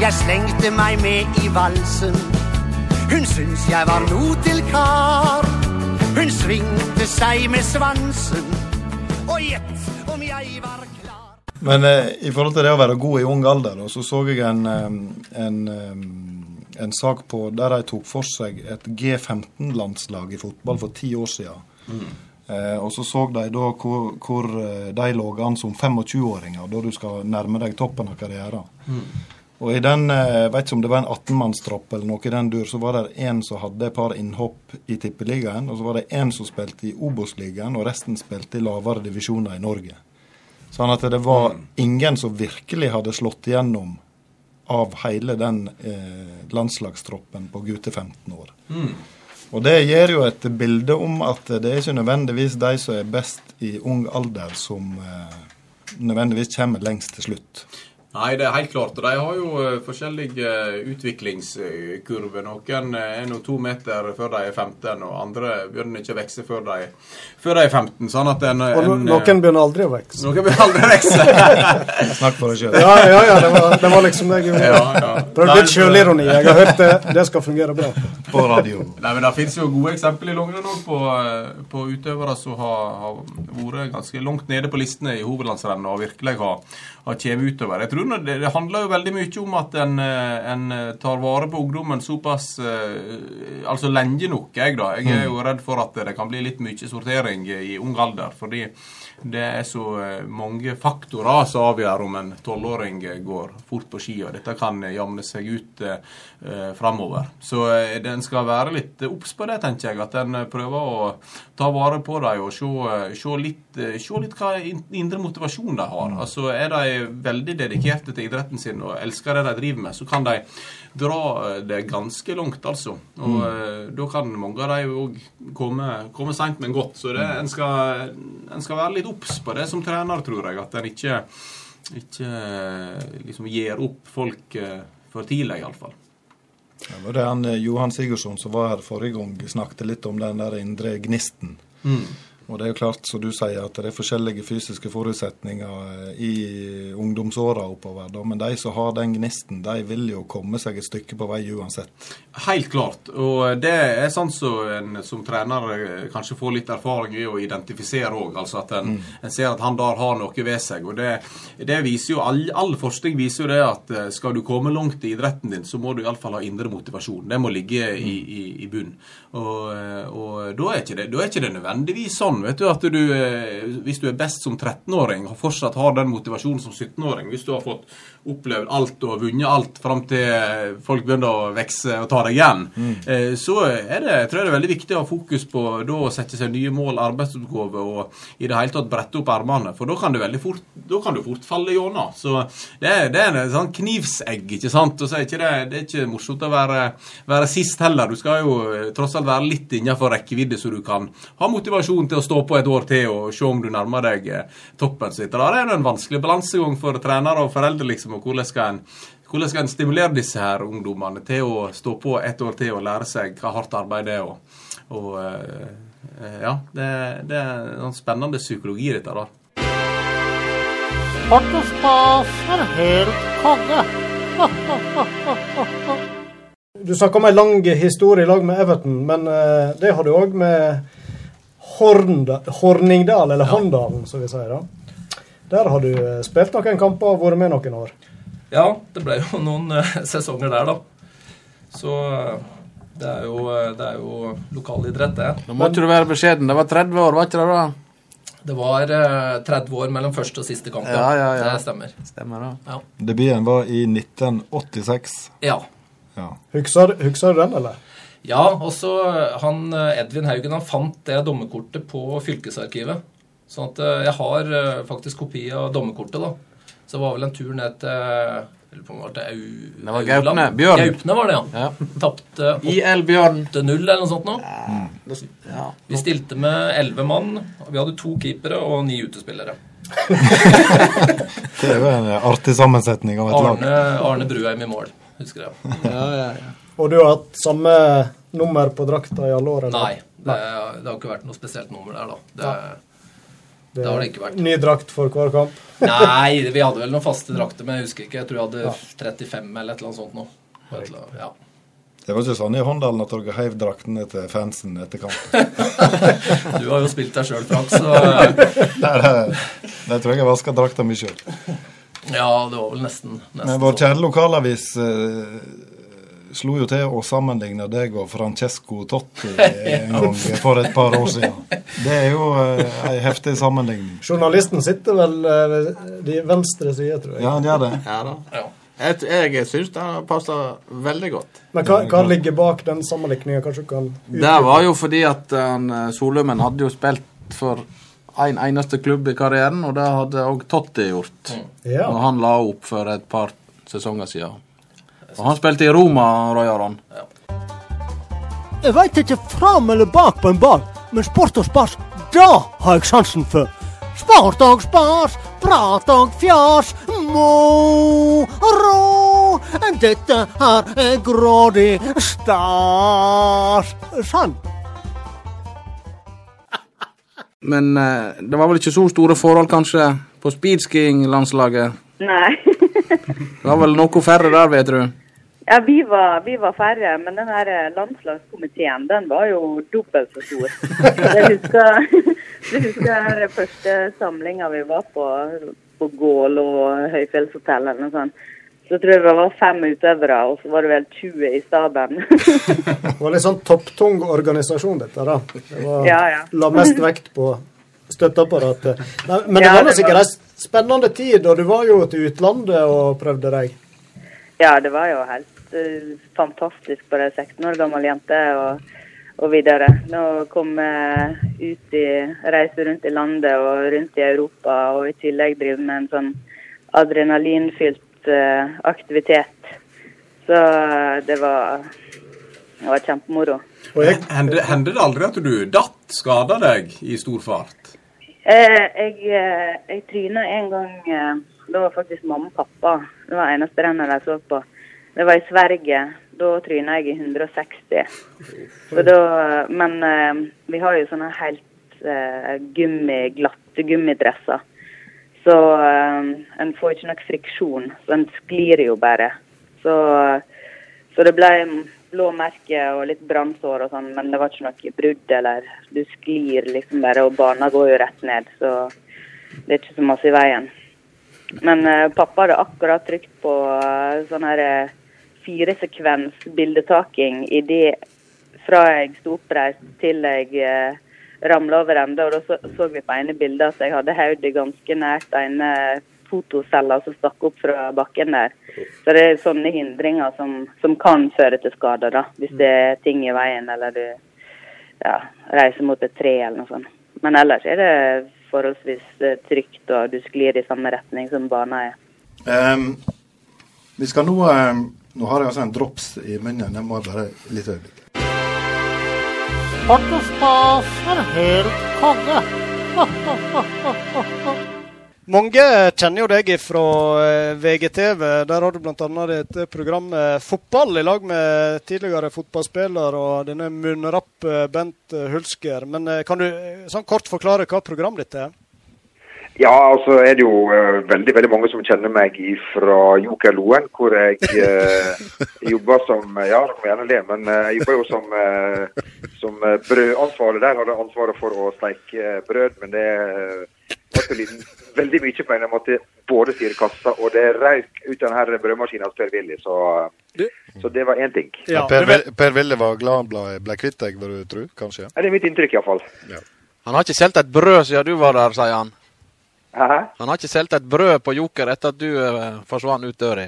[SPEAKER 8] Jeg slengte meg med i valsen. Hun syns jeg var no til kar. Hun svingte seg med svansen, og gjett om jeg var.
[SPEAKER 3] Men eh, i forhold til det å være god i ung alder, da, så så jeg en, eh, en, eh, en sak på der de tok for seg et G15-landslag i fotball for ti år siden. Eh, og så så de da hvor, hvor eh, de lå an som 25-åringer, da du skal nærme deg toppen av karrieren. Og i den, eh, jeg vet ikke om det var en 18-mannstropp eller noe i den dur, så var det en som hadde et par innhopp i Tippeligaen, og så var det en som spilte i Obos-ligaen, og resten spilte i lavere divisjoner i Norge. Sånn at det var ingen som virkelig hadde slått igjennom av hele den eh, landslagstroppen på gutte 15 år.
[SPEAKER 15] Mm.
[SPEAKER 3] Og det gir jo et bilde om at det er ikke nødvendigvis de som er best i ung alder, som eh, nødvendigvis kommer lengst til slutt.
[SPEAKER 15] Nei, det er helt klart. De har jo eh, forskjellige utviklingskurver. Noen eh, er nå to meter før de er 15, og andre begynner ikke å vokse før de, før de er 15. Sånn at en,
[SPEAKER 1] Og no
[SPEAKER 15] en,
[SPEAKER 1] noen begynner aldri å vokse.
[SPEAKER 15] Noen begynner aldri å vokse.
[SPEAKER 3] Snakk for deg sjøl.
[SPEAKER 1] Ja, ja, ja, det var, det var liksom det jeg gjorde.
[SPEAKER 15] Ja, ja.
[SPEAKER 1] er litt sjølironi. Jeg har hørt det. Det skal fungere bra.
[SPEAKER 3] På radio.
[SPEAKER 15] Nei, men Det finnes jo gode eksempler i langrenn òg på, eh, på utøvere som har, har vært ganske langt nede på listene i hovedlandsrennet og virkelig har, har kommet utover. Jeg tror nå det, det handler jo veldig mye om at en, eh, en tar vare på ungdommen såpass eh, Altså lenge nok, jeg, da. Jeg er jo redd for at det kan bli litt mye sortering i ung alder. fordi det er så eh, mange faktorer som avgjør om en tolvåring går fort på ski, og dette kan jamne seg ut eh, framover. Så eh, den skal være litt obs på det, tenker jeg. At en prøver å ta vare på dem og se, eh, se, litt, eh, se litt hva indre motivasjon de har. Altså Er de veldig dedikerte til idretten sin og elsker det de driver med, så kan de dra eh, det ganske langt, altså. Og
[SPEAKER 3] Mm.
[SPEAKER 15] eh, da kan mange av dem òg komme, komme seint, men godt. Så det, en, skal, en skal være litt obs på det som trener, tror jeg. At en ikke, ikke eh, liksom gir opp folk for tidlig, iallfall.
[SPEAKER 3] Det var det han, Johan Sigurdsson som var her forrige gang, snakket litt om den der indre gnisten.
[SPEAKER 15] Mm.
[SPEAKER 3] Og det er jo klart, som du sier, at det er forskjellige fysiske forutsetninger eh, i ungdomsåra oppover. Da. Men de som har den gnisten, de vil jo komme seg et stykke på vei uansett.
[SPEAKER 15] Helt klart. Og det er sånn som en som trener eh, kanskje får litt erfaring i å identifisere òg. Altså at en, en ser at han der har noe ved seg. Og det, det viser jo, all, all forskning viser jo det at eh, skal du komme langt i idretten din, så må du iallfall ha indre motivasjon. Det må ligge i, i, i bunn. Og, og da, er det, da er ikke det nødvendigvis sånn vet du, at du, eh, hvis du er best som 13-åring og fortsatt har den motivasjonen som 17-åring, hvis du har fått opplevd alt og vunnet alt fram til folk begynner å vokse og ta deg igjen, mm. så er det, tror jeg det er veldig viktig å ha fokus på da å sette seg nye mål, arbeidsoppgaver og i det hele tatt brette opp ermene. For da kan du veldig fort, kan du fort falle gjennom. Så det er, det er en sånn knivsegg, ikke sant. Og så er ikke det, det er ikke morsomt å være, være sist heller. Du skal jo eh, tross alt være litt innenfor rekkevidde, så du kan ha motivasjon til å stå på et år til og se om du nærmer deg eh, toppen. Så det er jo en vanskelig balansegang for trenere og foreldre, liksom. Og hvordan skal en hvordan skal en stimulere disse her ungdommene til å stå på et år til og lære seg hva hardt arbeid er? Og, og eh, eh, ja, det, det er en spennende psykologi, dette der.
[SPEAKER 16] Sport og stas er helt konge.
[SPEAKER 1] Du snakker om ei lang historie i lag med Everton, men det har du òg med Hornda, Horningdal, eller Håndalen, som vi sier. da. Der har du eh, spilt noen kamper og vært med noen år.
[SPEAKER 6] Ja, det ble jo noen eh, sesonger der, da. Så eh, det er jo, det er jo lokalidrett, det.
[SPEAKER 2] Nå måtte du være beskjeden. Det var 30 år, var ikke det da?
[SPEAKER 6] Det var eh, 30 år mellom første og siste kamp.
[SPEAKER 2] Ja, ja, ja.
[SPEAKER 6] Det stemmer.
[SPEAKER 2] Stemmer da.
[SPEAKER 6] Ja.
[SPEAKER 3] Debuten var i 1986.
[SPEAKER 6] Ja.
[SPEAKER 3] Ja.
[SPEAKER 1] Husker, husker du den, eller?
[SPEAKER 6] Ja, og så han eh, Edvin Haugen han fant det dommerkortet på fylkesarkivet. Sånn at eh, jeg har eh, faktisk kopi av dommerkortet, da. Så det var vel en tur ned til eller på om det.
[SPEAKER 2] Det var Gaupne. Bjørn.
[SPEAKER 6] Gaupne var det, ja. Tapte 8-0 eller noe sånt nå.
[SPEAKER 2] Ja.
[SPEAKER 6] Vi stilte med 11 mann. Vi hadde to keepere og ni utespillere.
[SPEAKER 3] Det er jo en artig sammensetning av et lag.
[SPEAKER 6] Arne, Arne Bruheim i mål, husker jeg.
[SPEAKER 2] Ja, ja, ja.
[SPEAKER 1] Og du har hatt samme nummer på drakta i alle år? eller?
[SPEAKER 6] Nei, det, det har ikke vært noe spesielt nummer der, da. Det, det har det ikke vært.
[SPEAKER 1] Ny drakt for hver kamp?
[SPEAKER 6] Nei, vi hadde vel noen faste drakter, men jeg husker ikke. Jeg tror jeg hadde 35 eller et eller annet sånt nå. På et eller annet- Ja.
[SPEAKER 3] Det var ikke sånn i Håndalen at dere heiv draktene til fansen etter kampen?
[SPEAKER 9] Du har jo spilt deg sjøl, Frank, så
[SPEAKER 3] Nei, tror jeg jeg vaska drakta mi sjøl.
[SPEAKER 9] Ja, det var vel nesten, nesten
[SPEAKER 3] Men vår kjære lokalavis eh, slo jo til å sammenligne deg og Francesco Totti en gang for et par år siden. Det er jo eh, ei heftig sammenligning.
[SPEAKER 7] Journalisten sitter vel eh, ved de venstre side, tror jeg.
[SPEAKER 3] Ja, han gjør det.
[SPEAKER 2] Ja da. Jeg, jeg syns det passer veldig godt.
[SPEAKER 7] Men hva, hva ligger bak den sammenlikninga? Kan
[SPEAKER 2] Det var jo fordi at han, eh, Solummen hadde jo spilt for en eneste klubb i karrieren, og det hadde òg Totti gjort.
[SPEAKER 7] Ja.
[SPEAKER 2] Og han la opp for et par sesonger siden. Og han spilte i Roma, Roy Aron.
[SPEAKER 13] Jeg veit ikke fram eller bak på en ball, men sport og spas, da har jeg sansen for. Sport og spas, prat og fjas, moro. Dette her er grådig stas. Sann.
[SPEAKER 2] Men eh, det var vel ikke så store forhold, kanskje, på speedskiing-landslaget?
[SPEAKER 17] Nei.
[SPEAKER 2] Det var vel noe færre der, vet du.
[SPEAKER 17] Ja, vi var, vi var færre, men den her landslagskomiteen, den var jo dobbelt så stor. Jeg husker, jeg husker den første samlinga vi var på, på Gål og Høyfjellshotell eller noe sånt. Så tror jeg det var fem utøvere, og så var det vel 20 i staben.
[SPEAKER 7] Det var litt sånn topptung organisasjon, dette. da. Det var,
[SPEAKER 17] Ja, ja.
[SPEAKER 7] La mest vekt på støtteapparatet. Nei, Men det
[SPEAKER 17] Ja,
[SPEAKER 7] var nå sikkert ei spennende tid, og du var jo til utlandet og prøvde deg.
[SPEAKER 17] Ja, det var jo helt eh, på det, 16 år gammel jente og, og videre. Nå kom jeg ut i, reise rundt i landet og rundt i Europa, og i tillegg drive med en sånn adrenalinfylt eh, aktivitet. Så eh, det var, det var kjempemoro.
[SPEAKER 15] Hender hender det aldri at du datt, skada deg i stor fart?
[SPEAKER 17] Eh, jeg, eh, jeg tryna en gang eh, Det var faktisk mamma og pappa. Det var eneste rennet jeg så på. Det var i Sverige. Da tryna jeg i 160. Så da, men eh, vi har jo sånne helt eh, gummi, glatte gummidresser. Så eh, en får ikke nok friksjon, så en sklir jo bare. Så, så det ble blå merker og litt brannsår og sånn, men det var ikke noe brudd eller Du sklir liksom bare, og bana går jo rett ned, så det er ikke så masse i veien. Men eh, pappa hadde akkurat trykt på uh, sånn her eh, firesekvens bildetaking i det fra jeg sto oppreist til jeg eh, ramla over ende. Og da så, så vi på ene bildet at jeg hadde hodet ganske nært ene fotocella som stakk opp fra bakken der. Så det er sånne hindringer som, som kan føre til skader, da. Hvis det er ting i veien eller du ja, reiser mot et tre eller noe sånt. Men ellers er det forholdsvis eh, trygt, og du sklir i samme retning som bana er.
[SPEAKER 3] Um, vi skal nå ehm, Nå har jeg altså en drops i munnen. Jeg må bare litt øyeblikk.
[SPEAKER 13] Er helt konge.
[SPEAKER 1] Mange kjenner jo deg fra eh, VGTV. Der har du bl.a. dette program Fotball i lag med tidligere fotballspiller og denne munnrapp eh, Bent eh, Hulsker. Men eh, kan du eh, sånn kort forklare hva programmet ditt er?
[SPEAKER 18] Ja, altså er det jo uh, veldig veldig mange som kjenner meg fra Joker Loen, hvor jeg uh, jobber som Ja, dere må gjerne le, men eh, jeg jobber jo som, uh, som eh, brødansvarlig der. Hadde ansvaret for å steike eh, brød, men det uh, ble veldig mye på en måte. Både styre kassa, og det røyk ut av denne brødmaskinen hos Per Willy, så, så det var én ting.
[SPEAKER 3] Ja, per, per Willy var glad han ble, ble kvitt deg, vil du tro? Kanskje?
[SPEAKER 18] Ja, Det er mitt inntrykk, iallfall.
[SPEAKER 2] Han har ikke solgt et brød siden du var der, sier han.
[SPEAKER 18] Hæ?
[SPEAKER 2] Han har ikke solgt et brød på Joker etter at du eh, forsvant ut døra.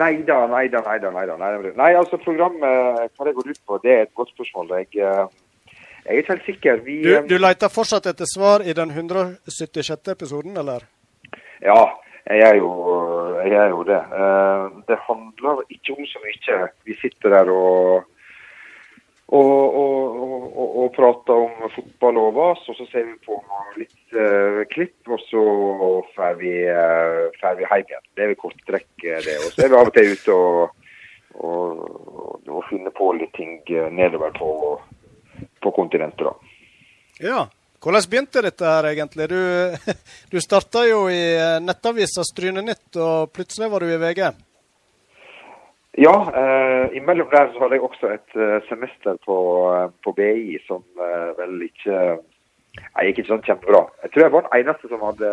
[SPEAKER 18] Nei da, nei da, nei da. Nei, da, nei, da. nei altså programmet, hva det går ut på, det er et godt spørsmål. Jeg, eh, jeg er ikke helt sikker. Vi,
[SPEAKER 1] Du,
[SPEAKER 18] eh,
[SPEAKER 1] du leter fortsatt etter svar i den 176. episoden, eller?
[SPEAKER 18] Ja, jeg er jo, jeg er jo det. Eh, Det handler ikke om så mye. Vi sitter der og, og, og, og, og, prater om fotball og vas, og så ser vi på litt uh, klipp, og så drar vi, uh, vi hjem igjen. Det er vel korttrekk, eh, det. Og så er vi av og til ute og, finner på litt ting nedover på, på kontinentet, da.
[SPEAKER 1] Ja. Hvordan begynte dette her egentlig? Du, du starta jo i nettavisa Strynenytt, og plutselig var du i VG.
[SPEAKER 18] Ja, eh, imellom der så hadde jeg også et eh, semester på, eh, på BI som eh, vel ikke Nei, gikk ikke sånn kjempebra. Jeg tror jeg var den eneste som hadde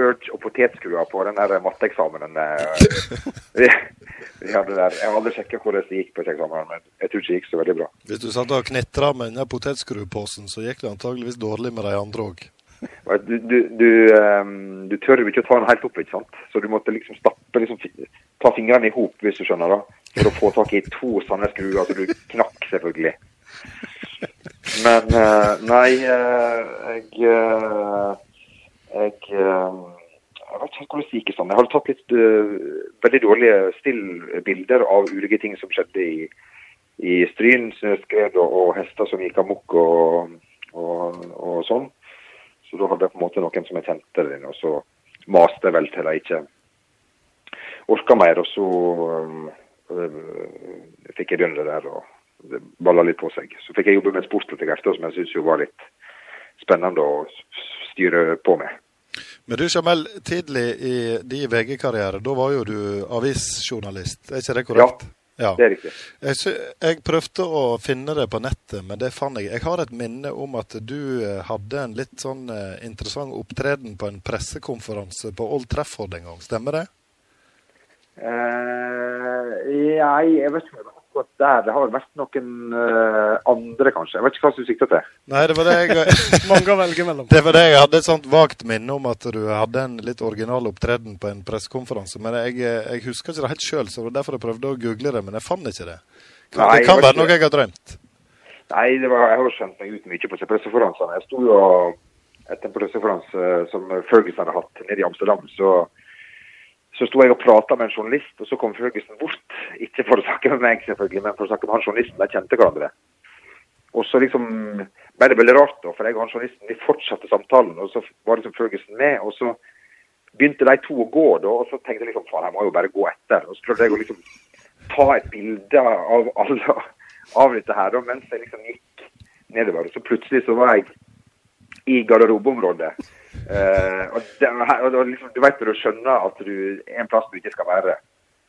[SPEAKER 18] urge og potetskrua på den der matteeksamenen. eh, vi, vi hadde der. Jeg har aldri sjekka hvordan det gikk på eksamen, men jeg tror ikke det gikk så veldig bra.
[SPEAKER 3] Hvis du satt og knitra med denne potetskrueposen, så gikk det antageligvis dårlig med de andre òg.
[SPEAKER 18] Du, du, du, um, du tør ikke å ta den helt opp, ikke sant? Så du måtte liksom stappe liksom, Ta fingrene i hop, hvis du skjønner, da. For å få tak i to sånne skruer, så du knakk, selvfølgelig. Men uh, nei, uh, jeg uh, Jeg jeg vet ikke hvordan det gikk sånn. Jeg hadde tatt litt veldig dårlige stillbilder av ulike ting som skjedde i, i Stryn, snøskred og, og hester som gikk amok og, og, og sånn. Så da hadde jeg på en måte noen som jeg kjente det inn, og så maste jeg vel til jeg ikke orka mer. Og så øh, fikk jeg begynne det der, og det balla litt på seg. Så fikk jeg jobbe med sport etter hvert, som jeg syntes jo var litt spennende å styre på med.
[SPEAKER 3] Men du Jamel, tidlig i din VG-karriere, da var jo du avisjournalist, er ikke det korrekt?
[SPEAKER 18] Ja, det er riktig.
[SPEAKER 3] Jeg, jeg prøvde å finne det på nettet, men det fant jeg. Jeg har et minne om at du eh, hadde en litt sånn eh, interessant opptreden på en pressekonferanse på Old Trafford en gang. Stemmer det?
[SPEAKER 18] Uh, jeg, jeg vet ikke om det akkurat der. Det har vel vært noen uh, andre, kanskje. Jeg vet ikke hva du sikter til.
[SPEAKER 3] Nei, det var det jeg
[SPEAKER 1] Mange å velge mellom.
[SPEAKER 3] Det var det jeg hadde et sånt vagt minne om at du hadde en litt original opptreden på en pressekonferanse. Men jeg, jeg husker ikke det helt sjøl, så det var derfor jeg prøvde å google det. Men jeg fant ikke det. Kan,
[SPEAKER 18] Nei,
[SPEAKER 3] det kan være
[SPEAKER 18] ikke...
[SPEAKER 3] noe jeg har drømt.
[SPEAKER 18] Nei, det var, jeg har skjønt meg ut mye på disse pressekonferansene. Jeg sto jo etter en pressekonferanse som Ferguson hadde hatt nede i Amsterdam. så så sto jeg og prata med en journalist, og så kom Ferguson bort. Ikke for med meg, selvfølgelig, men for å snakke med han journalisten. De kjente hverandre. Og så liksom ble det veldig rart, da, for jeg og han journalisten vi fortsatte samtalen. Og så var liksom Ferguson med, og så begynte de to å gå, da. Og så tenkte jeg liksom faen, jeg må jo bare gå etter. Og så prøvde jeg å liksom ta et bilde av alle av dette her, da, mens jeg liksom gikk nedover. Og så plutselig så var jeg i garderobeområdet. Uh, og det, og det, liksom, du vet når du skjønner at du er en plass du ikke skal være,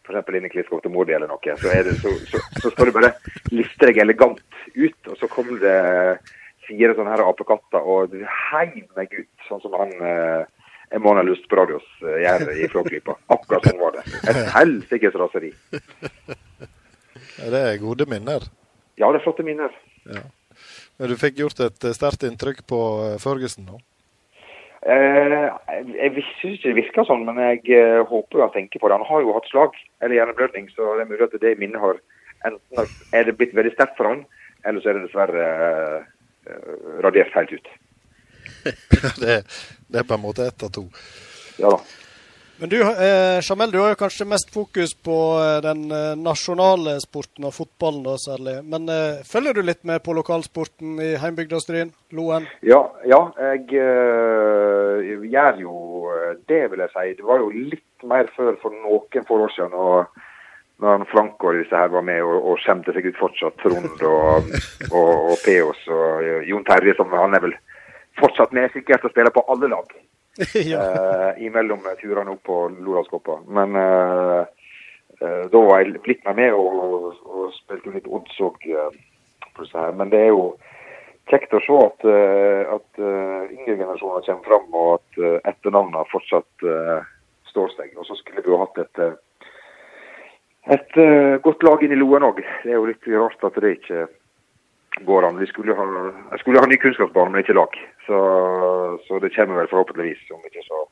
[SPEAKER 18] f.eks. inn i til Modi eller noe, så, det, så, så, så skal du bare liste deg elegant ut, og så kommer det fire sånne her apekatter og heiv meg ut, sånn som han eh, Emanuel på radios gjør i Flåklypa. Akkurat sånn var det. Et helsikes raseri.
[SPEAKER 3] Ja, Det er gode minner.
[SPEAKER 18] Ja, det er flotte minner.
[SPEAKER 3] Ja. Men du fikk gjort et eh, sterkt inntrykk på Førgesen nå?
[SPEAKER 18] Eh, jeg, syns ikke det virker sånn, men jeg eh, håper jo han tenker på det. Han har jo hatt slag eller hjerneblødning, så det er mulig at det minnet har enten er det blitt veldig sterkt for han, eller så er det dessverre eh, eh, radert helt ut.
[SPEAKER 3] det, det er på en måte ett av to.
[SPEAKER 18] Ja da.
[SPEAKER 1] Men du, eh, Jamel, du har jo kanskje mest fokus på eh, den eh, nasjonale sporten og fotballen da særlig. Men eh, følger du litt med på lokalsporten i heimbygda Stryn? Loen?
[SPEAKER 18] Ja, ja jeg eh, gjør jo eh, det, vil jeg si. Det var jo litt mer før for noen få år siden. og når han og disse her var med og, og skjemte seg ut fortsatt, Trond og, og, og Peos og Jon Terje, som han er vel fortsatt med sikkert og spiller på alle lag. eh, imellom turene opp på Lodalskoppa. Men eh, eh, da var jeg blitt med med og, og spilte litt odds òg. Men det er jo kjekt å se at, eh, at eh, yngre generasjoner kommer fram, og at etternavnene fortsatt eh, står seg. Og så skulle vi jo hatt et, eh, et eh, godt lag inn i Loen òg. Det er jo litt rart at det ikke går an. Vi skulle ha, jeg skulle ha ny kunnskapsbane, men ikke lag. Så, så det kommer vel forhåpentligvis om ikke så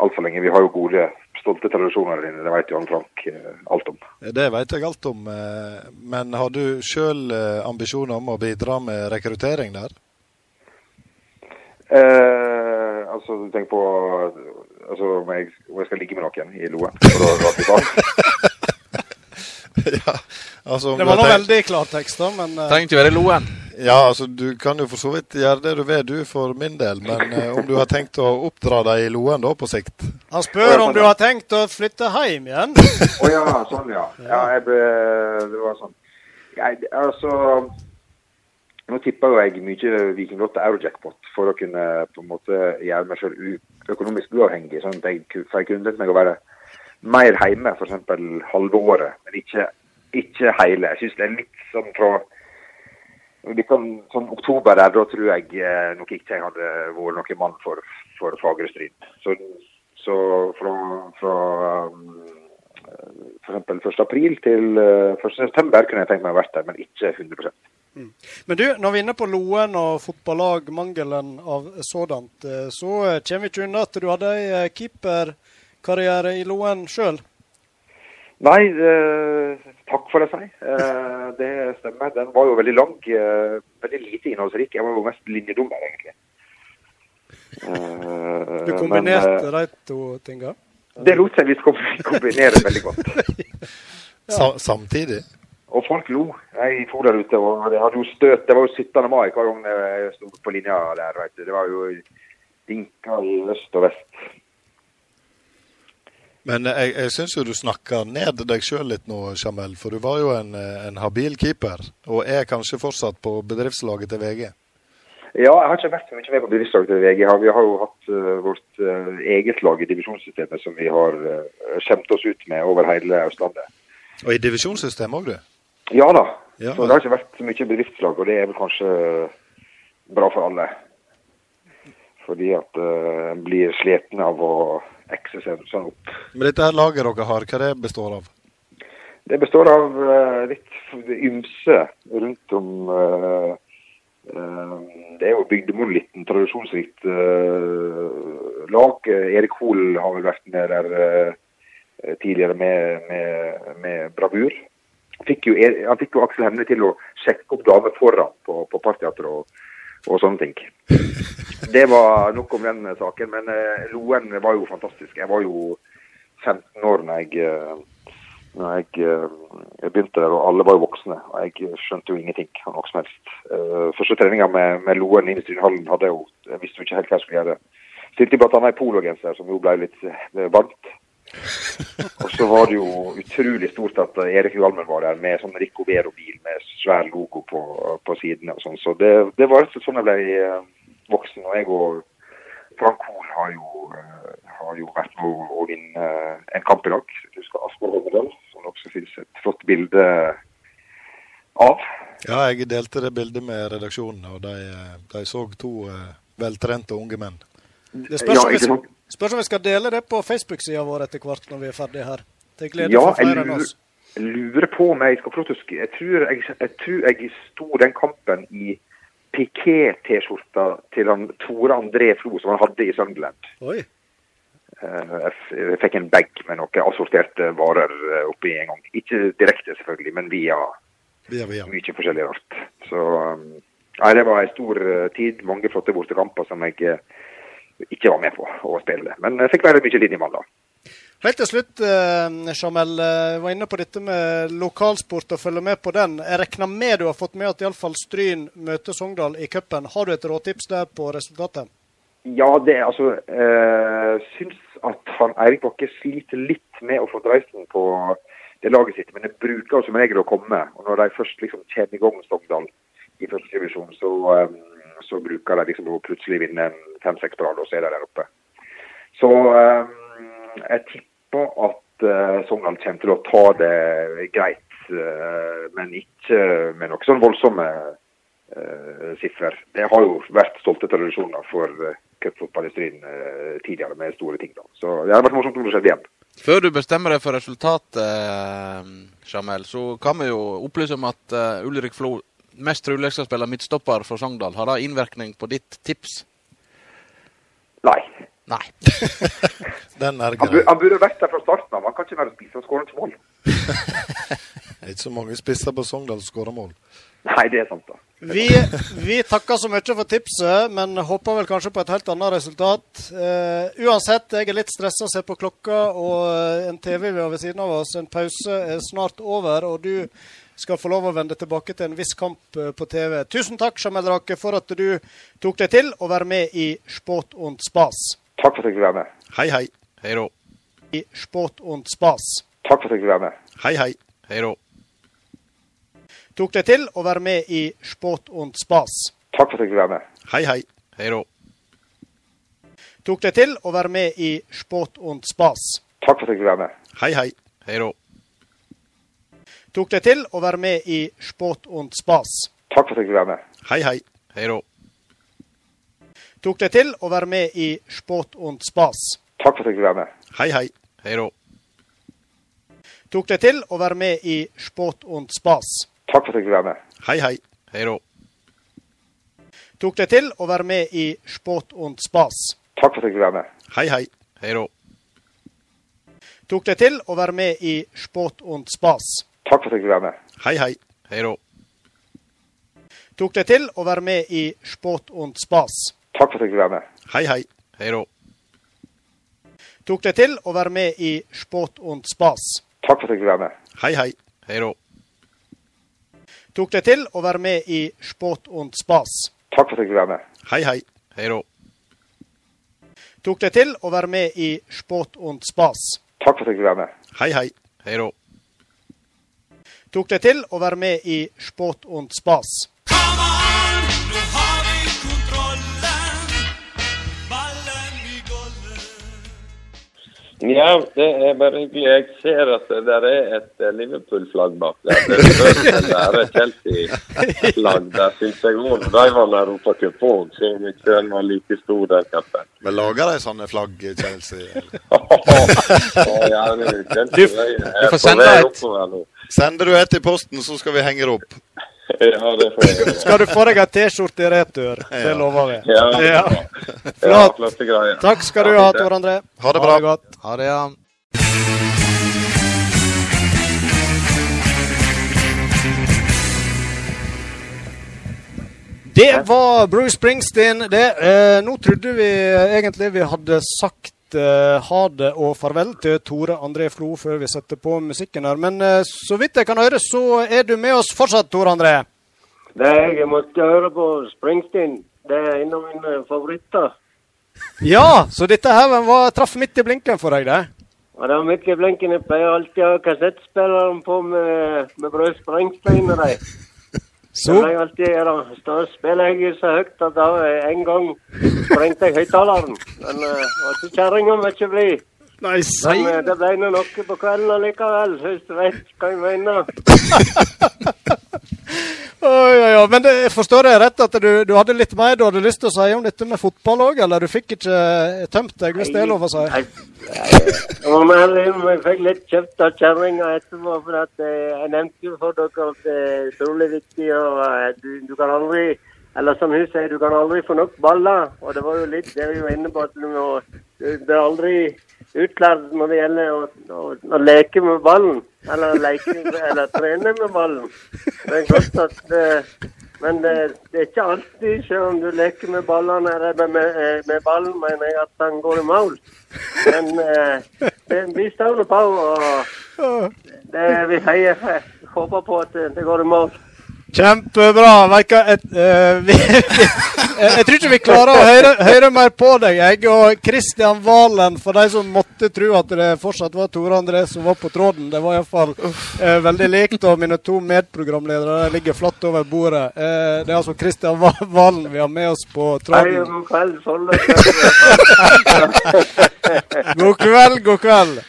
[SPEAKER 18] altfor lenge. Vi har jo gode, stolte tradisjoner der inne. Det vet jo Anne Frank eh, alt om.
[SPEAKER 3] Det vet jeg alt om. eh, Men har du sjøl ambisjoner om å bidra med rekruttering der?
[SPEAKER 18] Eh, altså, du tenker på altså, om, jeg, om jeg skal ligge med noen i Loen? For å dra til barn?
[SPEAKER 3] ja, altså,
[SPEAKER 1] Det var nå veldig klartekst, da, men uh,
[SPEAKER 4] Trengte jo være Loen.
[SPEAKER 3] Ja, altså du kan jo for så vidt gjøre det du vil du for min del, men uh, om du har tenkt å oppdra deg i Loen da på sikt?
[SPEAKER 1] Han spør om du har tenkt å flytte hjem igjen.
[SPEAKER 18] Å ja, sånn ja. ja jeg ble, det var sånn. Jeg, altså Nå tipper jo jeg mye Vikinglott til Eurojackpot for å kunne på en måte gjøre meg selv økonomisk uavhengig. Sånn at jeg, ku- for jeg kunne tenkt meg å være mer hjemme, f.eks. halve året, men ikke, ikke hele. Jeg syns det er litt sånn fra litt sånn, sånn oktober der, da tror jeg eh, nok ikke jeg hadde vært noen mann for, for Fagerstryn. Så, så fra, fra um, f.eks. 1. april til uh, 1. september kunne jeg tenkt meg å vært der, men ikke 100
[SPEAKER 1] Men du, når vi er inne på Loen og fotballag, mangelen av sådant, eh, så eh, kommer vi ikke unna at du hadde ei eh, keeperkarriere i Loen sjøl.
[SPEAKER 18] Nei, eh, takk for det, si. Eh, det stemmer. Den var jo veldig lang. Eh, veldig lite innholdsrik. Jeg var jo mest linjedommer, egentlig. Eh,
[SPEAKER 1] Du
[SPEAKER 18] men,
[SPEAKER 1] kombinerte
[SPEAKER 18] eh,
[SPEAKER 1] de to tinga?
[SPEAKER 18] det lot seg visst kom- kombinere veldig godt.
[SPEAKER 3] ja. samtidig?
[SPEAKER 18] Og folk lo. Jeg for der ute, og det hadde jo støt. Det var jo 17. mai hver gang jeg sto på linja der. Vet du. Det var jo dinka i øst og vest.
[SPEAKER 3] Men eh, jeg, jeg syns jo du snakker ned deg sjøl litt nå, Jamel. For du var jo en, eh, en habil keeper, og er kanskje fortsatt på bedriftslaget til VG.
[SPEAKER 18] Ja, jeg har ikke vært så mye med på bedriftslaget til VG. Vi har- jo hatt eh, vårt eget lag i divisjonssystemet som vi har skjemt oss ut med over hele Østlandet.
[SPEAKER 3] Og i divisjonssystemet òg, du.
[SPEAKER 18] Ja da.
[SPEAKER 3] Ja.
[SPEAKER 18] Så det har ikke vært så mye bedriftslag, og det er vel kanskje bra for alle. Fordi at en blir sliten av å ekse sånn opp.
[SPEAKER 3] Men dette her laget dere har, hva det består av?
[SPEAKER 18] Det består av eh, litt ymse rundt om eh, eh, Det er jo Bygdemonolitten, tradisjonsrikt lag. Erik Hoel har vel vært med der tidligere med, med, med bravur. Fikk jo, Er- han fikk jo Aksel Hemne til å sjekke opp damer foran på, på Parteatret og, sånne ting. Det var nok om den saken, men eh, Loen var jo fantastisk. Jeg var jo 15 år når jeg, eh, når jeg, eh, jeg begynte der, og alle var jo voksne. og Jeg skjønte jo ingenting av noe som helst. Første treninga med, med Loen i Industrihallen hadde jeg jo Jeg visste jo ikke helt hva jeg skulle gjøre. Stilte bl.a. i pologenser, som jo ble litt varmt. Og så var det jo utrolig stort at Erik Hjalmen var der med sånn Rico Vero-bil med svær logo på, på sidene og sånn. Så det, det var rett og slett sånn jeg ble eh, voksen. Og jeg og Frank Hoel har eh, har jo vært med å, vinne eh, en kamp i dag. Du skal Asbjørn Hoverdal, som det også finnes et flott bilde av.
[SPEAKER 3] Ja, jeg delte det bildet med redaksjonen, og de, de så to veltrente unge menn.
[SPEAKER 1] Det spørs, ja, spørs om vi skal dele det på Facebook-sida vår etter hvert når vi er ferdige her. Til glede
[SPEAKER 18] Ja,
[SPEAKER 1] for flere enn
[SPEAKER 18] lurer,
[SPEAKER 1] Jeg
[SPEAKER 18] lurer på om jeg skal få lov til å jeg tror jeg, jeg tror jeg sto den kampen i piké-T-skjorta til han Tore André Flo, som han hadde i Sunderland.
[SPEAKER 1] Oi.
[SPEAKER 18] Eh, Jeg fikk en bag med noen assorterte varer eh, oppi en gang. Ikke direkte, selvfølgelig, men via
[SPEAKER 3] Via, via.
[SPEAKER 18] mye forskjellig rart. Så um, nei, det var en stor eh, tid. Mange flotte bortekamper som jeg ikke var med på å spille. Men jeg fikk være mye linjemann da.
[SPEAKER 1] Helt til slutt, eh, Jamel. eh, var inne på dette med lokalsport og følge med på den. Jeg regner med du har fått med at iallfall Stryn møter Sogndal i cupen. Har du et råtips der på resultatet?
[SPEAKER 18] Ja, det er altså eh, Syns at han Eirik Bakke sliter litt med å få dreisen på det laget sitt. Men det bruker som regel å komme. Og når de først liksom kommer i gang med Sogndal i første divisjon, så, eh, så bruker de liksom å plutselig vinne fem-seks på rad, og så er de der oppe. Så eh, jeg tipper at eh, Sogndal kommer til å ta det greit, eh, men ikke med noen sånn voldsomme siffer. Det har jo vært stolte tradisjoner for cupfotball i Stryn tidligere med store ting. da. Så det hadde vært morsomt om det skjedde igjen.
[SPEAKER 4] Før du bestemmer deg for resultatet, Jamel, så kan vi jo opplyse om at Ulrik Flo mest trolig skal spille midtstopper for Sogndal. Har det innvirkning på ditt tips?
[SPEAKER 18] Nei.
[SPEAKER 4] Nei.
[SPEAKER 3] Den er
[SPEAKER 18] Han, bu
[SPEAKER 3] grei.
[SPEAKER 18] han burde vært der fra starten av. Han kan ikke være spiss og skåre et mål.
[SPEAKER 3] Det er ikke så mange spisser på Sogndal som skårer mål.
[SPEAKER 18] Nei, det er sant, da.
[SPEAKER 1] Vi, vi takker så mye for tipset, men håper vel kanskje på et helt annet resultat. Uh, uansett, jeg er litt stressa, ser på klokka og eh, en TV vi har ved siden av oss. En pause er snart over, og du skal få lov å vende tilbake til en viss kamp eh, på TV. Tusen takk, Jamel Rake, for at du tok deg til å være med i Sport und Spas.
[SPEAKER 18] Takk for at jeg fikk være med.
[SPEAKER 3] Hei, hei.
[SPEAKER 4] Hei då.
[SPEAKER 1] I Sport und Spas.
[SPEAKER 18] Takk for at jeg fikk være med.
[SPEAKER 3] Hei, hei.
[SPEAKER 4] Hei då.
[SPEAKER 1] Tok deg til å være med i Sport und Spas.
[SPEAKER 18] Takk for at jeg fikk være med.
[SPEAKER 3] Hei, hei.
[SPEAKER 4] Hei då.
[SPEAKER 1] Tok deg til å være med i Sport und Spas.
[SPEAKER 18] Takk for at jeg fikk være med.
[SPEAKER 4] Hei, hei.
[SPEAKER 2] Hei då.
[SPEAKER 1] Tok det til å være med i Sport und Spas?
[SPEAKER 18] Takk for at jeg fikk være med.
[SPEAKER 4] Hei, hei.
[SPEAKER 2] Hei då.
[SPEAKER 1] Tok deg til å være med i Sport und Spas?
[SPEAKER 18] Takk for at jeg fikk være med.
[SPEAKER 4] Hei, hei.
[SPEAKER 2] Hei då.
[SPEAKER 1] Tok deg til å være med i Sport und Spas?
[SPEAKER 18] Takk for at jeg fikk være med.
[SPEAKER 4] Hei, hei.
[SPEAKER 2] Hei då.
[SPEAKER 1] Tok deg til å være med i Sport und Spas?
[SPEAKER 18] Takk for at jeg fikk være med.
[SPEAKER 4] Hei, hei.
[SPEAKER 2] Hei då.
[SPEAKER 1] Tok deg til å være med i Sport und Spas?
[SPEAKER 18] Takk for at jeg fikk være med.
[SPEAKER 4] Hei, hei.
[SPEAKER 2] Hei då.
[SPEAKER 1] Tok deg til å være med i Sport und Spas?
[SPEAKER 18] Takk for at jeg fikk være med.
[SPEAKER 4] Hei, hei.
[SPEAKER 2] Hei då.
[SPEAKER 1] Tok deg til å være med i Sport und Spas?
[SPEAKER 18] Takk for at jeg fikk være med.
[SPEAKER 4] Hei, hei.
[SPEAKER 2] Hei då.
[SPEAKER 1] Tok deg til å være med i Sport und Spas?
[SPEAKER 18] Takk for at jeg fikk være med.
[SPEAKER 4] Hei, hei.
[SPEAKER 2] Hei då.
[SPEAKER 1] Tok deg til å være med i Sport und Spas?
[SPEAKER 18] Takk for at jeg fikk være med.
[SPEAKER 4] Hei, hei.
[SPEAKER 2] Hei då.
[SPEAKER 1] Tok deg til å være med i Sport und Spas?
[SPEAKER 19] Ja, det er bare hyggelig. Jeg ser at det der er et eh, Liverpool-flagg bak der. Det bør være Chelsea-flagg. Der syns jeg òg De vant Europacup òg, siden ikke den var like stor der, kappen.
[SPEAKER 4] Men lager de sånne flagg i Chelsea?
[SPEAKER 19] Du ja, det er Chelsea. Jeg er på vei.
[SPEAKER 4] Sender du et i posten, så skal vi henge det opp.
[SPEAKER 19] Ja, det får jeg.
[SPEAKER 1] Skal du få deg ei T-skjorte i retur? Det lover vi.
[SPEAKER 19] Ja, det er. Ja,
[SPEAKER 1] Flott. Takk skal du ha,
[SPEAKER 19] det.
[SPEAKER 1] Tor André.
[SPEAKER 4] Ha det bra.
[SPEAKER 1] godt.
[SPEAKER 2] Ha det, ja.
[SPEAKER 1] Det var Bruce Springsteen. Det, eh, nå trodde vi egentlig vi hadde sagt eh, ha det og farvel til Tore André Flo før vi setter på musikken her. Men eh, så vidt jeg kan høre, så er du med oss fortsatt, Tore André.
[SPEAKER 20] Det, jeg måtte høre på Springsteen. Det er en av mine favoritter.
[SPEAKER 1] Ja, så dette her var, traff midt i blinken for deg, det.
[SPEAKER 20] Ja, det var midt i blinken. Jeg pleier alltid å ha kassettspilleren på med, med Bruce Springsteen og dem.
[SPEAKER 1] Så?
[SPEAKER 20] Det jeg alltid gjøre. Så spiller jeg så høyt at da en gang sprengte jeg høyttaleren. Men uh, var ikke kjerringa mye blid.
[SPEAKER 1] Nei,
[SPEAKER 20] Men eh, det ble nå noe på kvelden allikevel, hvis du vet hva jeg mener.
[SPEAKER 1] Oi, oi, oi. Men det, forstår jeg rett at du, du hadde litt mer du hadde lyst til å si om dette med fotball òg, eller du fikk ikke tømt deg, hvis det er lov å si?
[SPEAKER 20] Nei, jeg fikk litt kjeft av kjerringa etterpå, for at eh, jeg nevnte jo for dere at det er utrolig viktig, og eh, du, du kan aldri eller som hun sier, du kan aldri få nok baller. Og det var jo litt det vi var inne på, at du må blir aldri utlært når det gjelder å, å, å leke med ballen. Eller leker eller trene med ballen. Det godt at det, Men det, det er ikke alltid, selv om du leker med ballene, eller med, med, med ballen, mener jeg at han går i mål. Men eh, vi står på, og det, vi heier, håper på at det, går i mål.
[SPEAKER 1] Kjempebra. Hva, et, eh, vi, jeg, jeg tror ikke vi klarer å høre, høre mer på deg. Jeg og Kristian Valen, for de som måtte tro at det fortsatt var Tore André som var på tråden. Det var iallfall eh, veldig likt, og mine to medprogramledere ligger flatt over bordet. Eh, det er altså Kristian Valen vi har med oss på
[SPEAKER 20] Hei,
[SPEAKER 1] tråden.
[SPEAKER 20] god kveld, Solle.
[SPEAKER 1] God kveld, god kveld.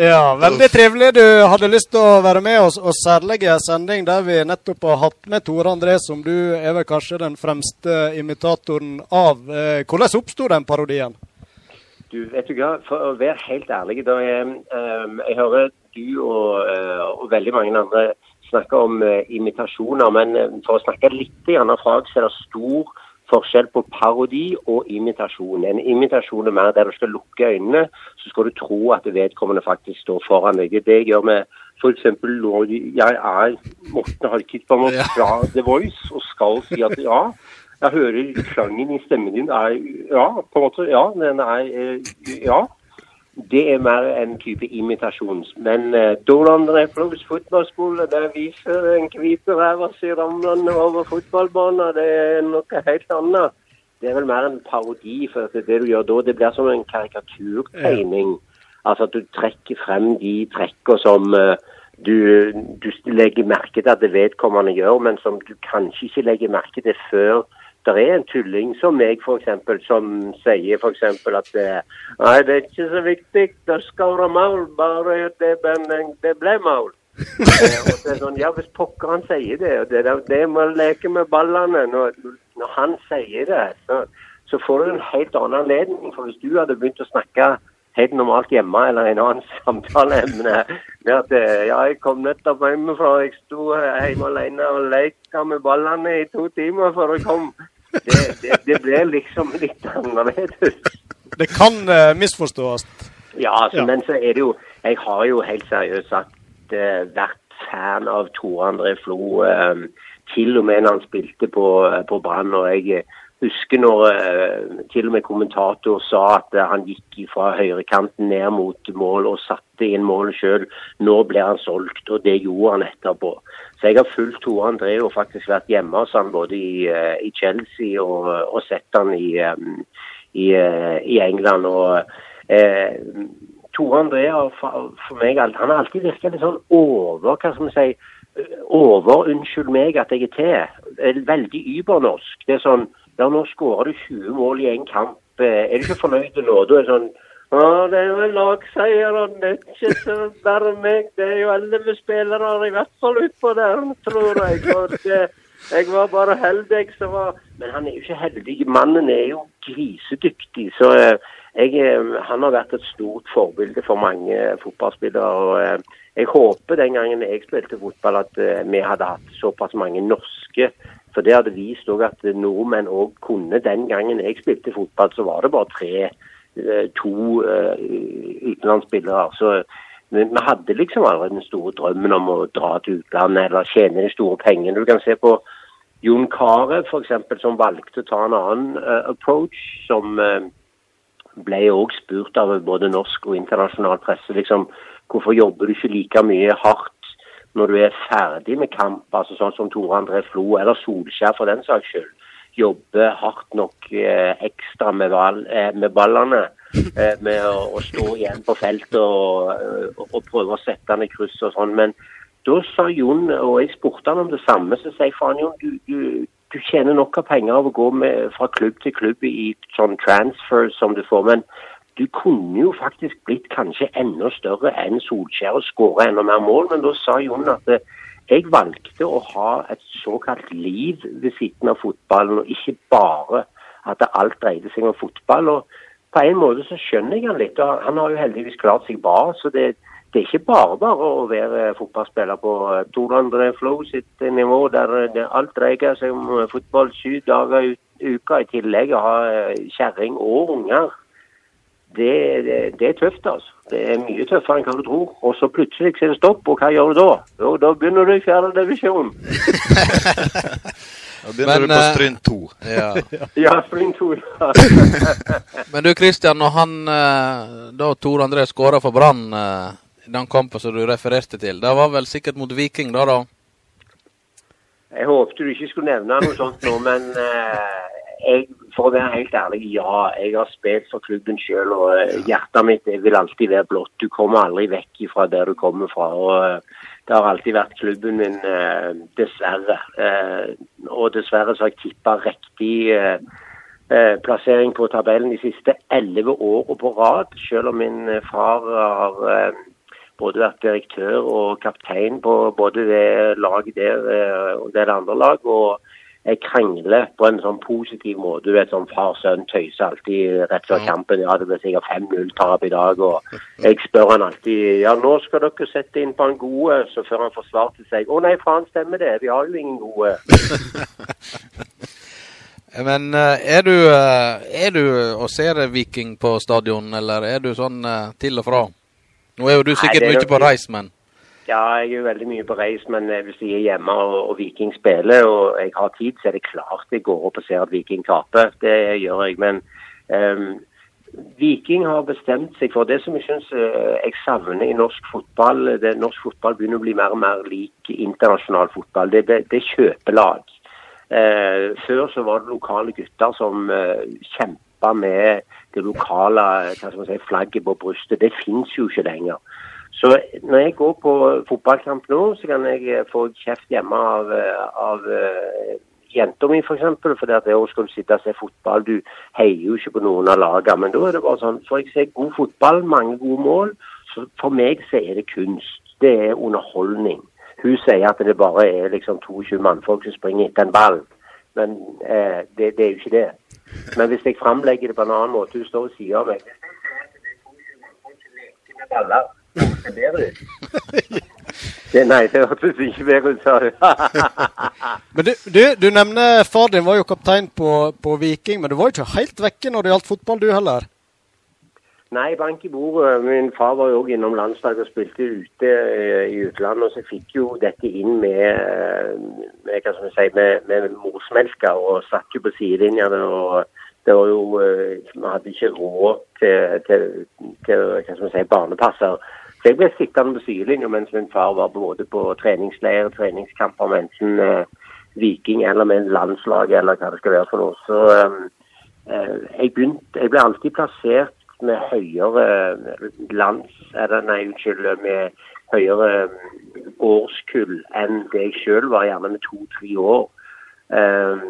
[SPEAKER 1] Ja, veldig trivelig du hadde lyst til å være med oss, og særlig i en sending der vi nettopp har hatt med Tore André, som du er vel kanskje den fremste imitatoren av. Eh, Hvordan oppsto den parodien?
[SPEAKER 20] Du, vet du hva, for å være helt ærlig, da jeg, jeg hører du og, eh, og veldig mange andre snakke om eh, imitasjoner, men for å snakke litt grann fag, så er det stor forskjell på parodi og imitasjon. En imitasjon er mer der du skal lukke øynene, så skal du tro at vedkommende faktisk står foran deg. Det gjør med f.eks. når jeg er Morten Harkitbaum fra The Voice og skal si at ja, jeg hører klangen i stemmen din er Ja, på en måte. Ja, den er Ja. Det er mer en type imitasjon. Men Don André Flows fotballskole, der viser en hvit ræva si ramlende over fotballbanen. Det er noe helt annet. Det er vel mer en parodi, for det du gjør da, det blir som en karikaturtegning. Altså at du trekker frem de trekkene som eh, du, du legger merke til at det vedkommende gjør, men som du kanskje ikke legger merke til før det er en tulling som meg, eksempel, som sier eksempel at eh, Nei, det er ikke så viktig det skal være mål, bare det, det ble mål. Eh, og det er sånn, ja, Hvis pokker han sier det, og det, det må leke med ballene Når, når han sier det, så, så får du en helt annen anledning. For hvis du hadde begynt å snakke helt normalt hjemme eller en annen samtaleemne med at eh, ja, jeg kom nettopp hjemmefra, jeg sto hjemme alene og lekte med ballene i to timer før jeg kom. Det, det, det blir liksom litt annerledes.
[SPEAKER 7] Det kan uh, misforstås.
[SPEAKER 20] Ja, altså,
[SPEAKER 7] Ja.
[SPEAKER 20] men så er det jo Jeg har jo helt seriøst sagt uh, vært fan av Tore André Flo. Uh, til og med når han spilte på, på Brann. Og jeg husker når til og med kommentator sa at han gikk fra høyrekanten ned mot mål og satte inn målet sjøl. Nå ble han solgt, og det gjorde han etterpå. Så jeg har fulgt Tore André og faktisk vært hjemme hos han både i, eh, i Chelsea og, og sett han i, eh, i, eh, i England. og eh, Tore André har for, meg han har alltid virket litt sånn over hva skal vi si, over unnskyld meg at jeg er til. Veldig übernorsk. Det er sånn ja, nå skårer du 20 mål i en kamp. Er du ikke fornøyd nå? Da er sånn ja, det er jo en lagseier, og det er ikke bare meg. Det er jo elleve spillere i hvert fall utpå der, tror jeg. Og det, jeg var bare heldig som var Men han er jo ikke heldig. Mannen er jo grisedyktig. Så eh, jeg, eh, han har vært et stort forbilde for mange fotballspillere. og eh, Jeg håper den gangen jeg spilte fotball at vi hadde hatt såpass mange norske. For det hadde vist også at nordmenn òg kunne. Den gangen jeg spilte fotball, så var det bare tre, to eh, utenlandsspillere. Så vi hadde liksom aldri den store drømmen om å dra til utlandet eller tjene de store pengene. Du kan se på Jon Carew f.eks., som valgte å ta en annen uh, approach, som uh, ble også spurt av både norsk og internasjonal presse. liksom, Hvorfor jobber du ikke like mye hardt når du er ferdig med kamp, altså sånn som Tore André Flo eller Solskjær for den saks skyld? Jobbe hardt nok eh, ekstra med, ball, eh, med ballene. Eh, med å, å stå igjen på feltet og, og, prøve å sette den i kryss og sånn. Men da sa Jon, og jeg spurte han om det samme, så sier jeg faen Jon, du, du, du tjener nok av penger av å gå med, fra klubb til klubb i sånn transfer som du får. men du kunne jo faktisk blitt kanskje enda større enn Solskjær og skåra enda mer mål, men da sa Jon at eh, jeg valgte å ha et såkalt liv ved siden av fotballen, og ikke bare at alt dreide seg om fotball. og På en måte så skjønner jeg han litt. og Han har jo heldigvis klart seg bra. så det, det er ikke bare bare å være fotballspiller på Tor André Flo sitt nivå, der alt dreier seg om fotball syv dager i uka, i tillegg å ha kjerring og unger det, det, det er tøft, altså. Det er mye tøffere enn hva du tror. Og så plutselig så er det stopp, og hva gjør du da? Jo, da begynner du i fjerde divisjon.
[SPEAKER 4] Da begynner
[SPEAKER 2] Men,
[SPEAKER 4] du på
[SPEAKER 2] eh,
[SPEAKER 4] Stryn 2.
[SPEAKER 2] Ja.
[SPEAKER 20] ja, Stryn 2. Ja.
[SPEAKER 2] Men du Christian, når han eh, da Tor André skåra for Brann eh, i den kampen som du refererte til, det var vel sikkert mot Viking da, da?
[SPEAKER 20] Jeg håpte du ikke skulle nevne noe sånt nå, men eh, jeg, for å være helt ærlig, ja. Jeg har spilt for klubben sjøl, og eh, hjertet mitt vil alltid være blått. Du kommer aldri vekk fra der du kommer fra. og eh, Det har alltid vært klubben min, eh, dessverre. Og dessverre så har jeg tippa riktig plassering på tabellen de siste elleve årene på rad, selv om min far har både vært direktør og kaptein på både det laget der og det andre lag. Og krangler på en sånn positiv måte. Du vet sånn far-sønn tøyser alltid rett før kampen. Ja, det blir sikkert 5-0-tap i dag. Og jeg spør han alltid ja, nå skal dere sette inn på en gode. Så før han forsvarte seg å nei, faen stemmer det. Vi har jo ingen gode.
[SPEAKER 2] Men eh, er du, eh, er du og ser Viking på stadion, eller er du sånn eh, til og fra? Nå er jo du sikkert
[SPEAKER 20] er
[SPEAKER 2] mye på reis, men
[SPEAKER 20] Ja, jeg er jo veldig mye på reis, men eh, hvis jeg er hjemme og, og Viking spiller og jeg har tid, så er det klart jeg går opp og ser at Viking taper. Det gjør jeg. Men um, Viking har bestemt seg for det som jeg syns jeg savner i norsk fotball. Det, norsk fotball begynner å bli mer og mer lik internasjonal fotball. Det, er kjøpelag. Uh, før så var det lokale gutter som uh, kjempa med det lokale si, flagget på brystet. Det fins jo ikke lenger. Så når jeg går på fotballkamp nå, så kan jeg eh, få kjeft hjemme av, eh, av eh, jenta mi, f.eks. For fordi at hun skal sitte og se fotball. Du heier jo ikke på noen av lagene. Men da er det bare sånn Får jeg se god fotball, mange gode mål, så for meg så er det kunst. Det er underholdning. Hun sier at det bare er liksom 22 mannfolk som springer etter en ball. Men eh, det, det er jo ikke det. Men hvis jeg framlegger det på en annen måte, hun står ved siden av meg med baller, det bedre ut. Det, nei, det hørtes ikke bedre ut, sa du.
[SPEAKER 7] Men du, du, du nevner far din var jo kaptein på, på Viking, men du var jo ikke helt vekke når det gjaldt fotball, du heller?
[SPEAKER 20] Nei, bank i bordet. Min far var jo òg innom landslaget og spilte ute eh, i utlandet. Og så fikk jo dette inn med, med hva skal vi si, med, med morsmelka og satt jo på sidelinjene. og det var jo, eh, Vi hadde ikke råd til, til, til hva skal vi si, barnepasser. Så jeg ble sittende på sidelinja mens min far var både på treningsleir, treningskamper med enten eh, Viking eller med en landslag eller hva det skal være for noe. Så eh, eh, jeg, begynte, jeg ble alltid plassert med høyere lands... Eller nei, unnskyld, med høyere eh, årskull enn det jeg sjøl var, gjerne med to-tre år. Eh,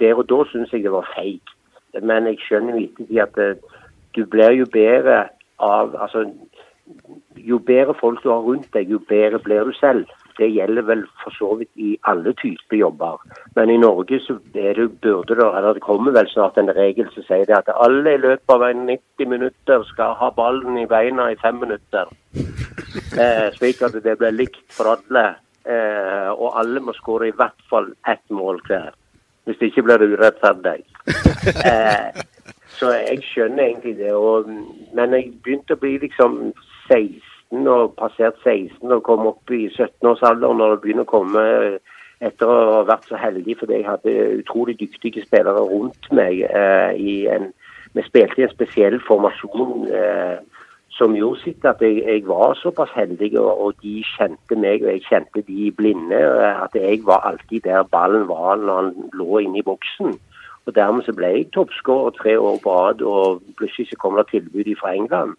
[SPEAKER 20] der og da syns jeg det var feigt. Men jeg skjønner jo ettertid at det, du blir jo bedre av altså jo bedre folk du har rundt deg, jo bedre blir du selv. Det gjelder vel for så vidt i alle typer jobber. Men i Norge så er det, burde det, eller det kommer vel snart en regel som sier det at alle i løpet av 90 minutter skal ha ballen i beina i fem minutter. Eh, slik at det blir likt for alle. Eh, og alle må skåre i hvert fall ett mål hver. Hvis det ikke blir det urettferdig. Eh, så jeg skjønner egentlig det. Og, men jeg begynte å bli liksom 16 og passert 16 og kom opp i 17-årsalderen når det begynner å komme etter å ha vært så heldig fordi jeg hadde utrolig dyktige spillere rundt meg. Eh, en, Vi spilte i en spesiell formasjon eh, som gjorde sitt at jeg, jeg var såpass heldig, og, og, de kjente meg og jeg kjente de blinde. Eh, at jeg var alltid der ballen var når han lå inne i boksen. Og Dermed så ble jeg toppskårer tre år på rad, og plutselig så kom det tilbud fra England.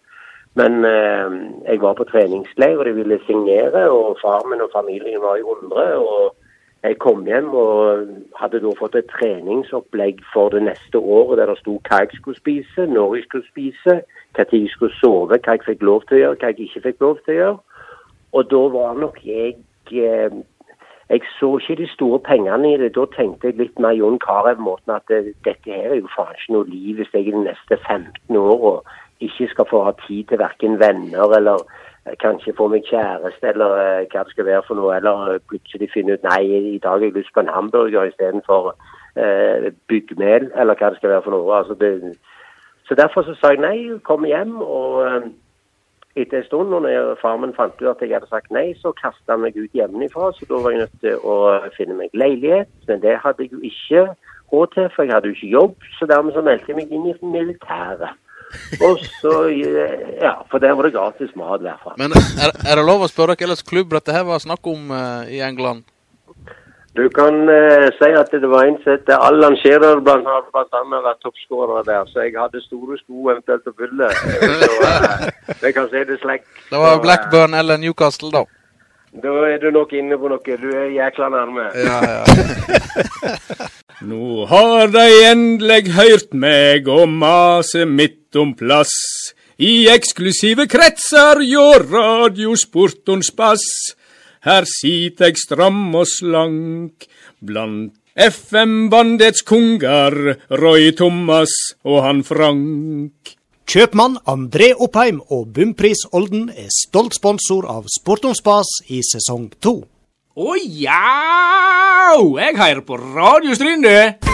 [SPEAKER 20] Men eh, jeg var på treningsleir, og de ville signere, og far min og familien var i hundre. og jeg kom hjem og hadde da fått et treningsopplegg for det neste året der det sto hva jeg skulle spise, når jeg skulle spise, hva jeg skulle sove, hva jeg fikk lov til å gjøre, hva jeg ikke fikk lov til å gjøre. Og da var nok jeg eh, Jeg så ikke de store pengene i det. Da tenkte jeg litt mer Jon Carew-måten at dette her er jo faen ikke noe liv hvis jeg er de neste 15 åra ikke skal få ha tid til verken venner eller eh, kanskje få meg kjæreste eller uh, hva det skal være for noe. Eller plutselig finne ut nei, i dag har jeg lyst på en hamburger istedenfor uh, byggmel, eller hva det skal være for noe. Altså, det, så derfor så sa jeg nei, kom hjem. og uh, etter en stund, når far min fant ut at jeg hadde sagt nei, så kasta han meg ut hjemmefra. Så da var jeg nødt til å finne meg leilighet. Men det hadde jeg jo ikke råd til, for jeg hadde jo ikke jobb. Så dermed så meldte jeg meg inn i militæret. Og så, ja, For der var det gratis mat, i hvert fall.
[SPEAKER 2] Men er, er det lov å spørre hva slags klubb dette her var snakk om uh, i England?
[SPEAKER 20] Du kan uh, si at det var en som het Allan blant annet, blant annet vært toppskårer der. Så jeg hadde store sko eventuelt å fylle. Så uh, det kan si det slik.
[SPEAKER 2] Det var Blackburn eller Newcastle, da?
[SPEAKER 20] Da er du nok inne på noe. Du er jækla nærme.
[SPEAKER 2] Ja, ja.
[SPEAKER 11] Nå har de endelig hørt meg og mase midt om plass. I eksklusive kretser hjå radiosportons bass. Her sit eg stram og slank blant FM-bandets konger, Roy Thomas og han Frank.
[SPEAKER 13] Kjøpmann André Oppheim og Bumpris Olden er stolt sponsor av Sportons Spas i sesong to.
[SPEAKER 11] Å ja! Jeg hører på Radio Stryn, du!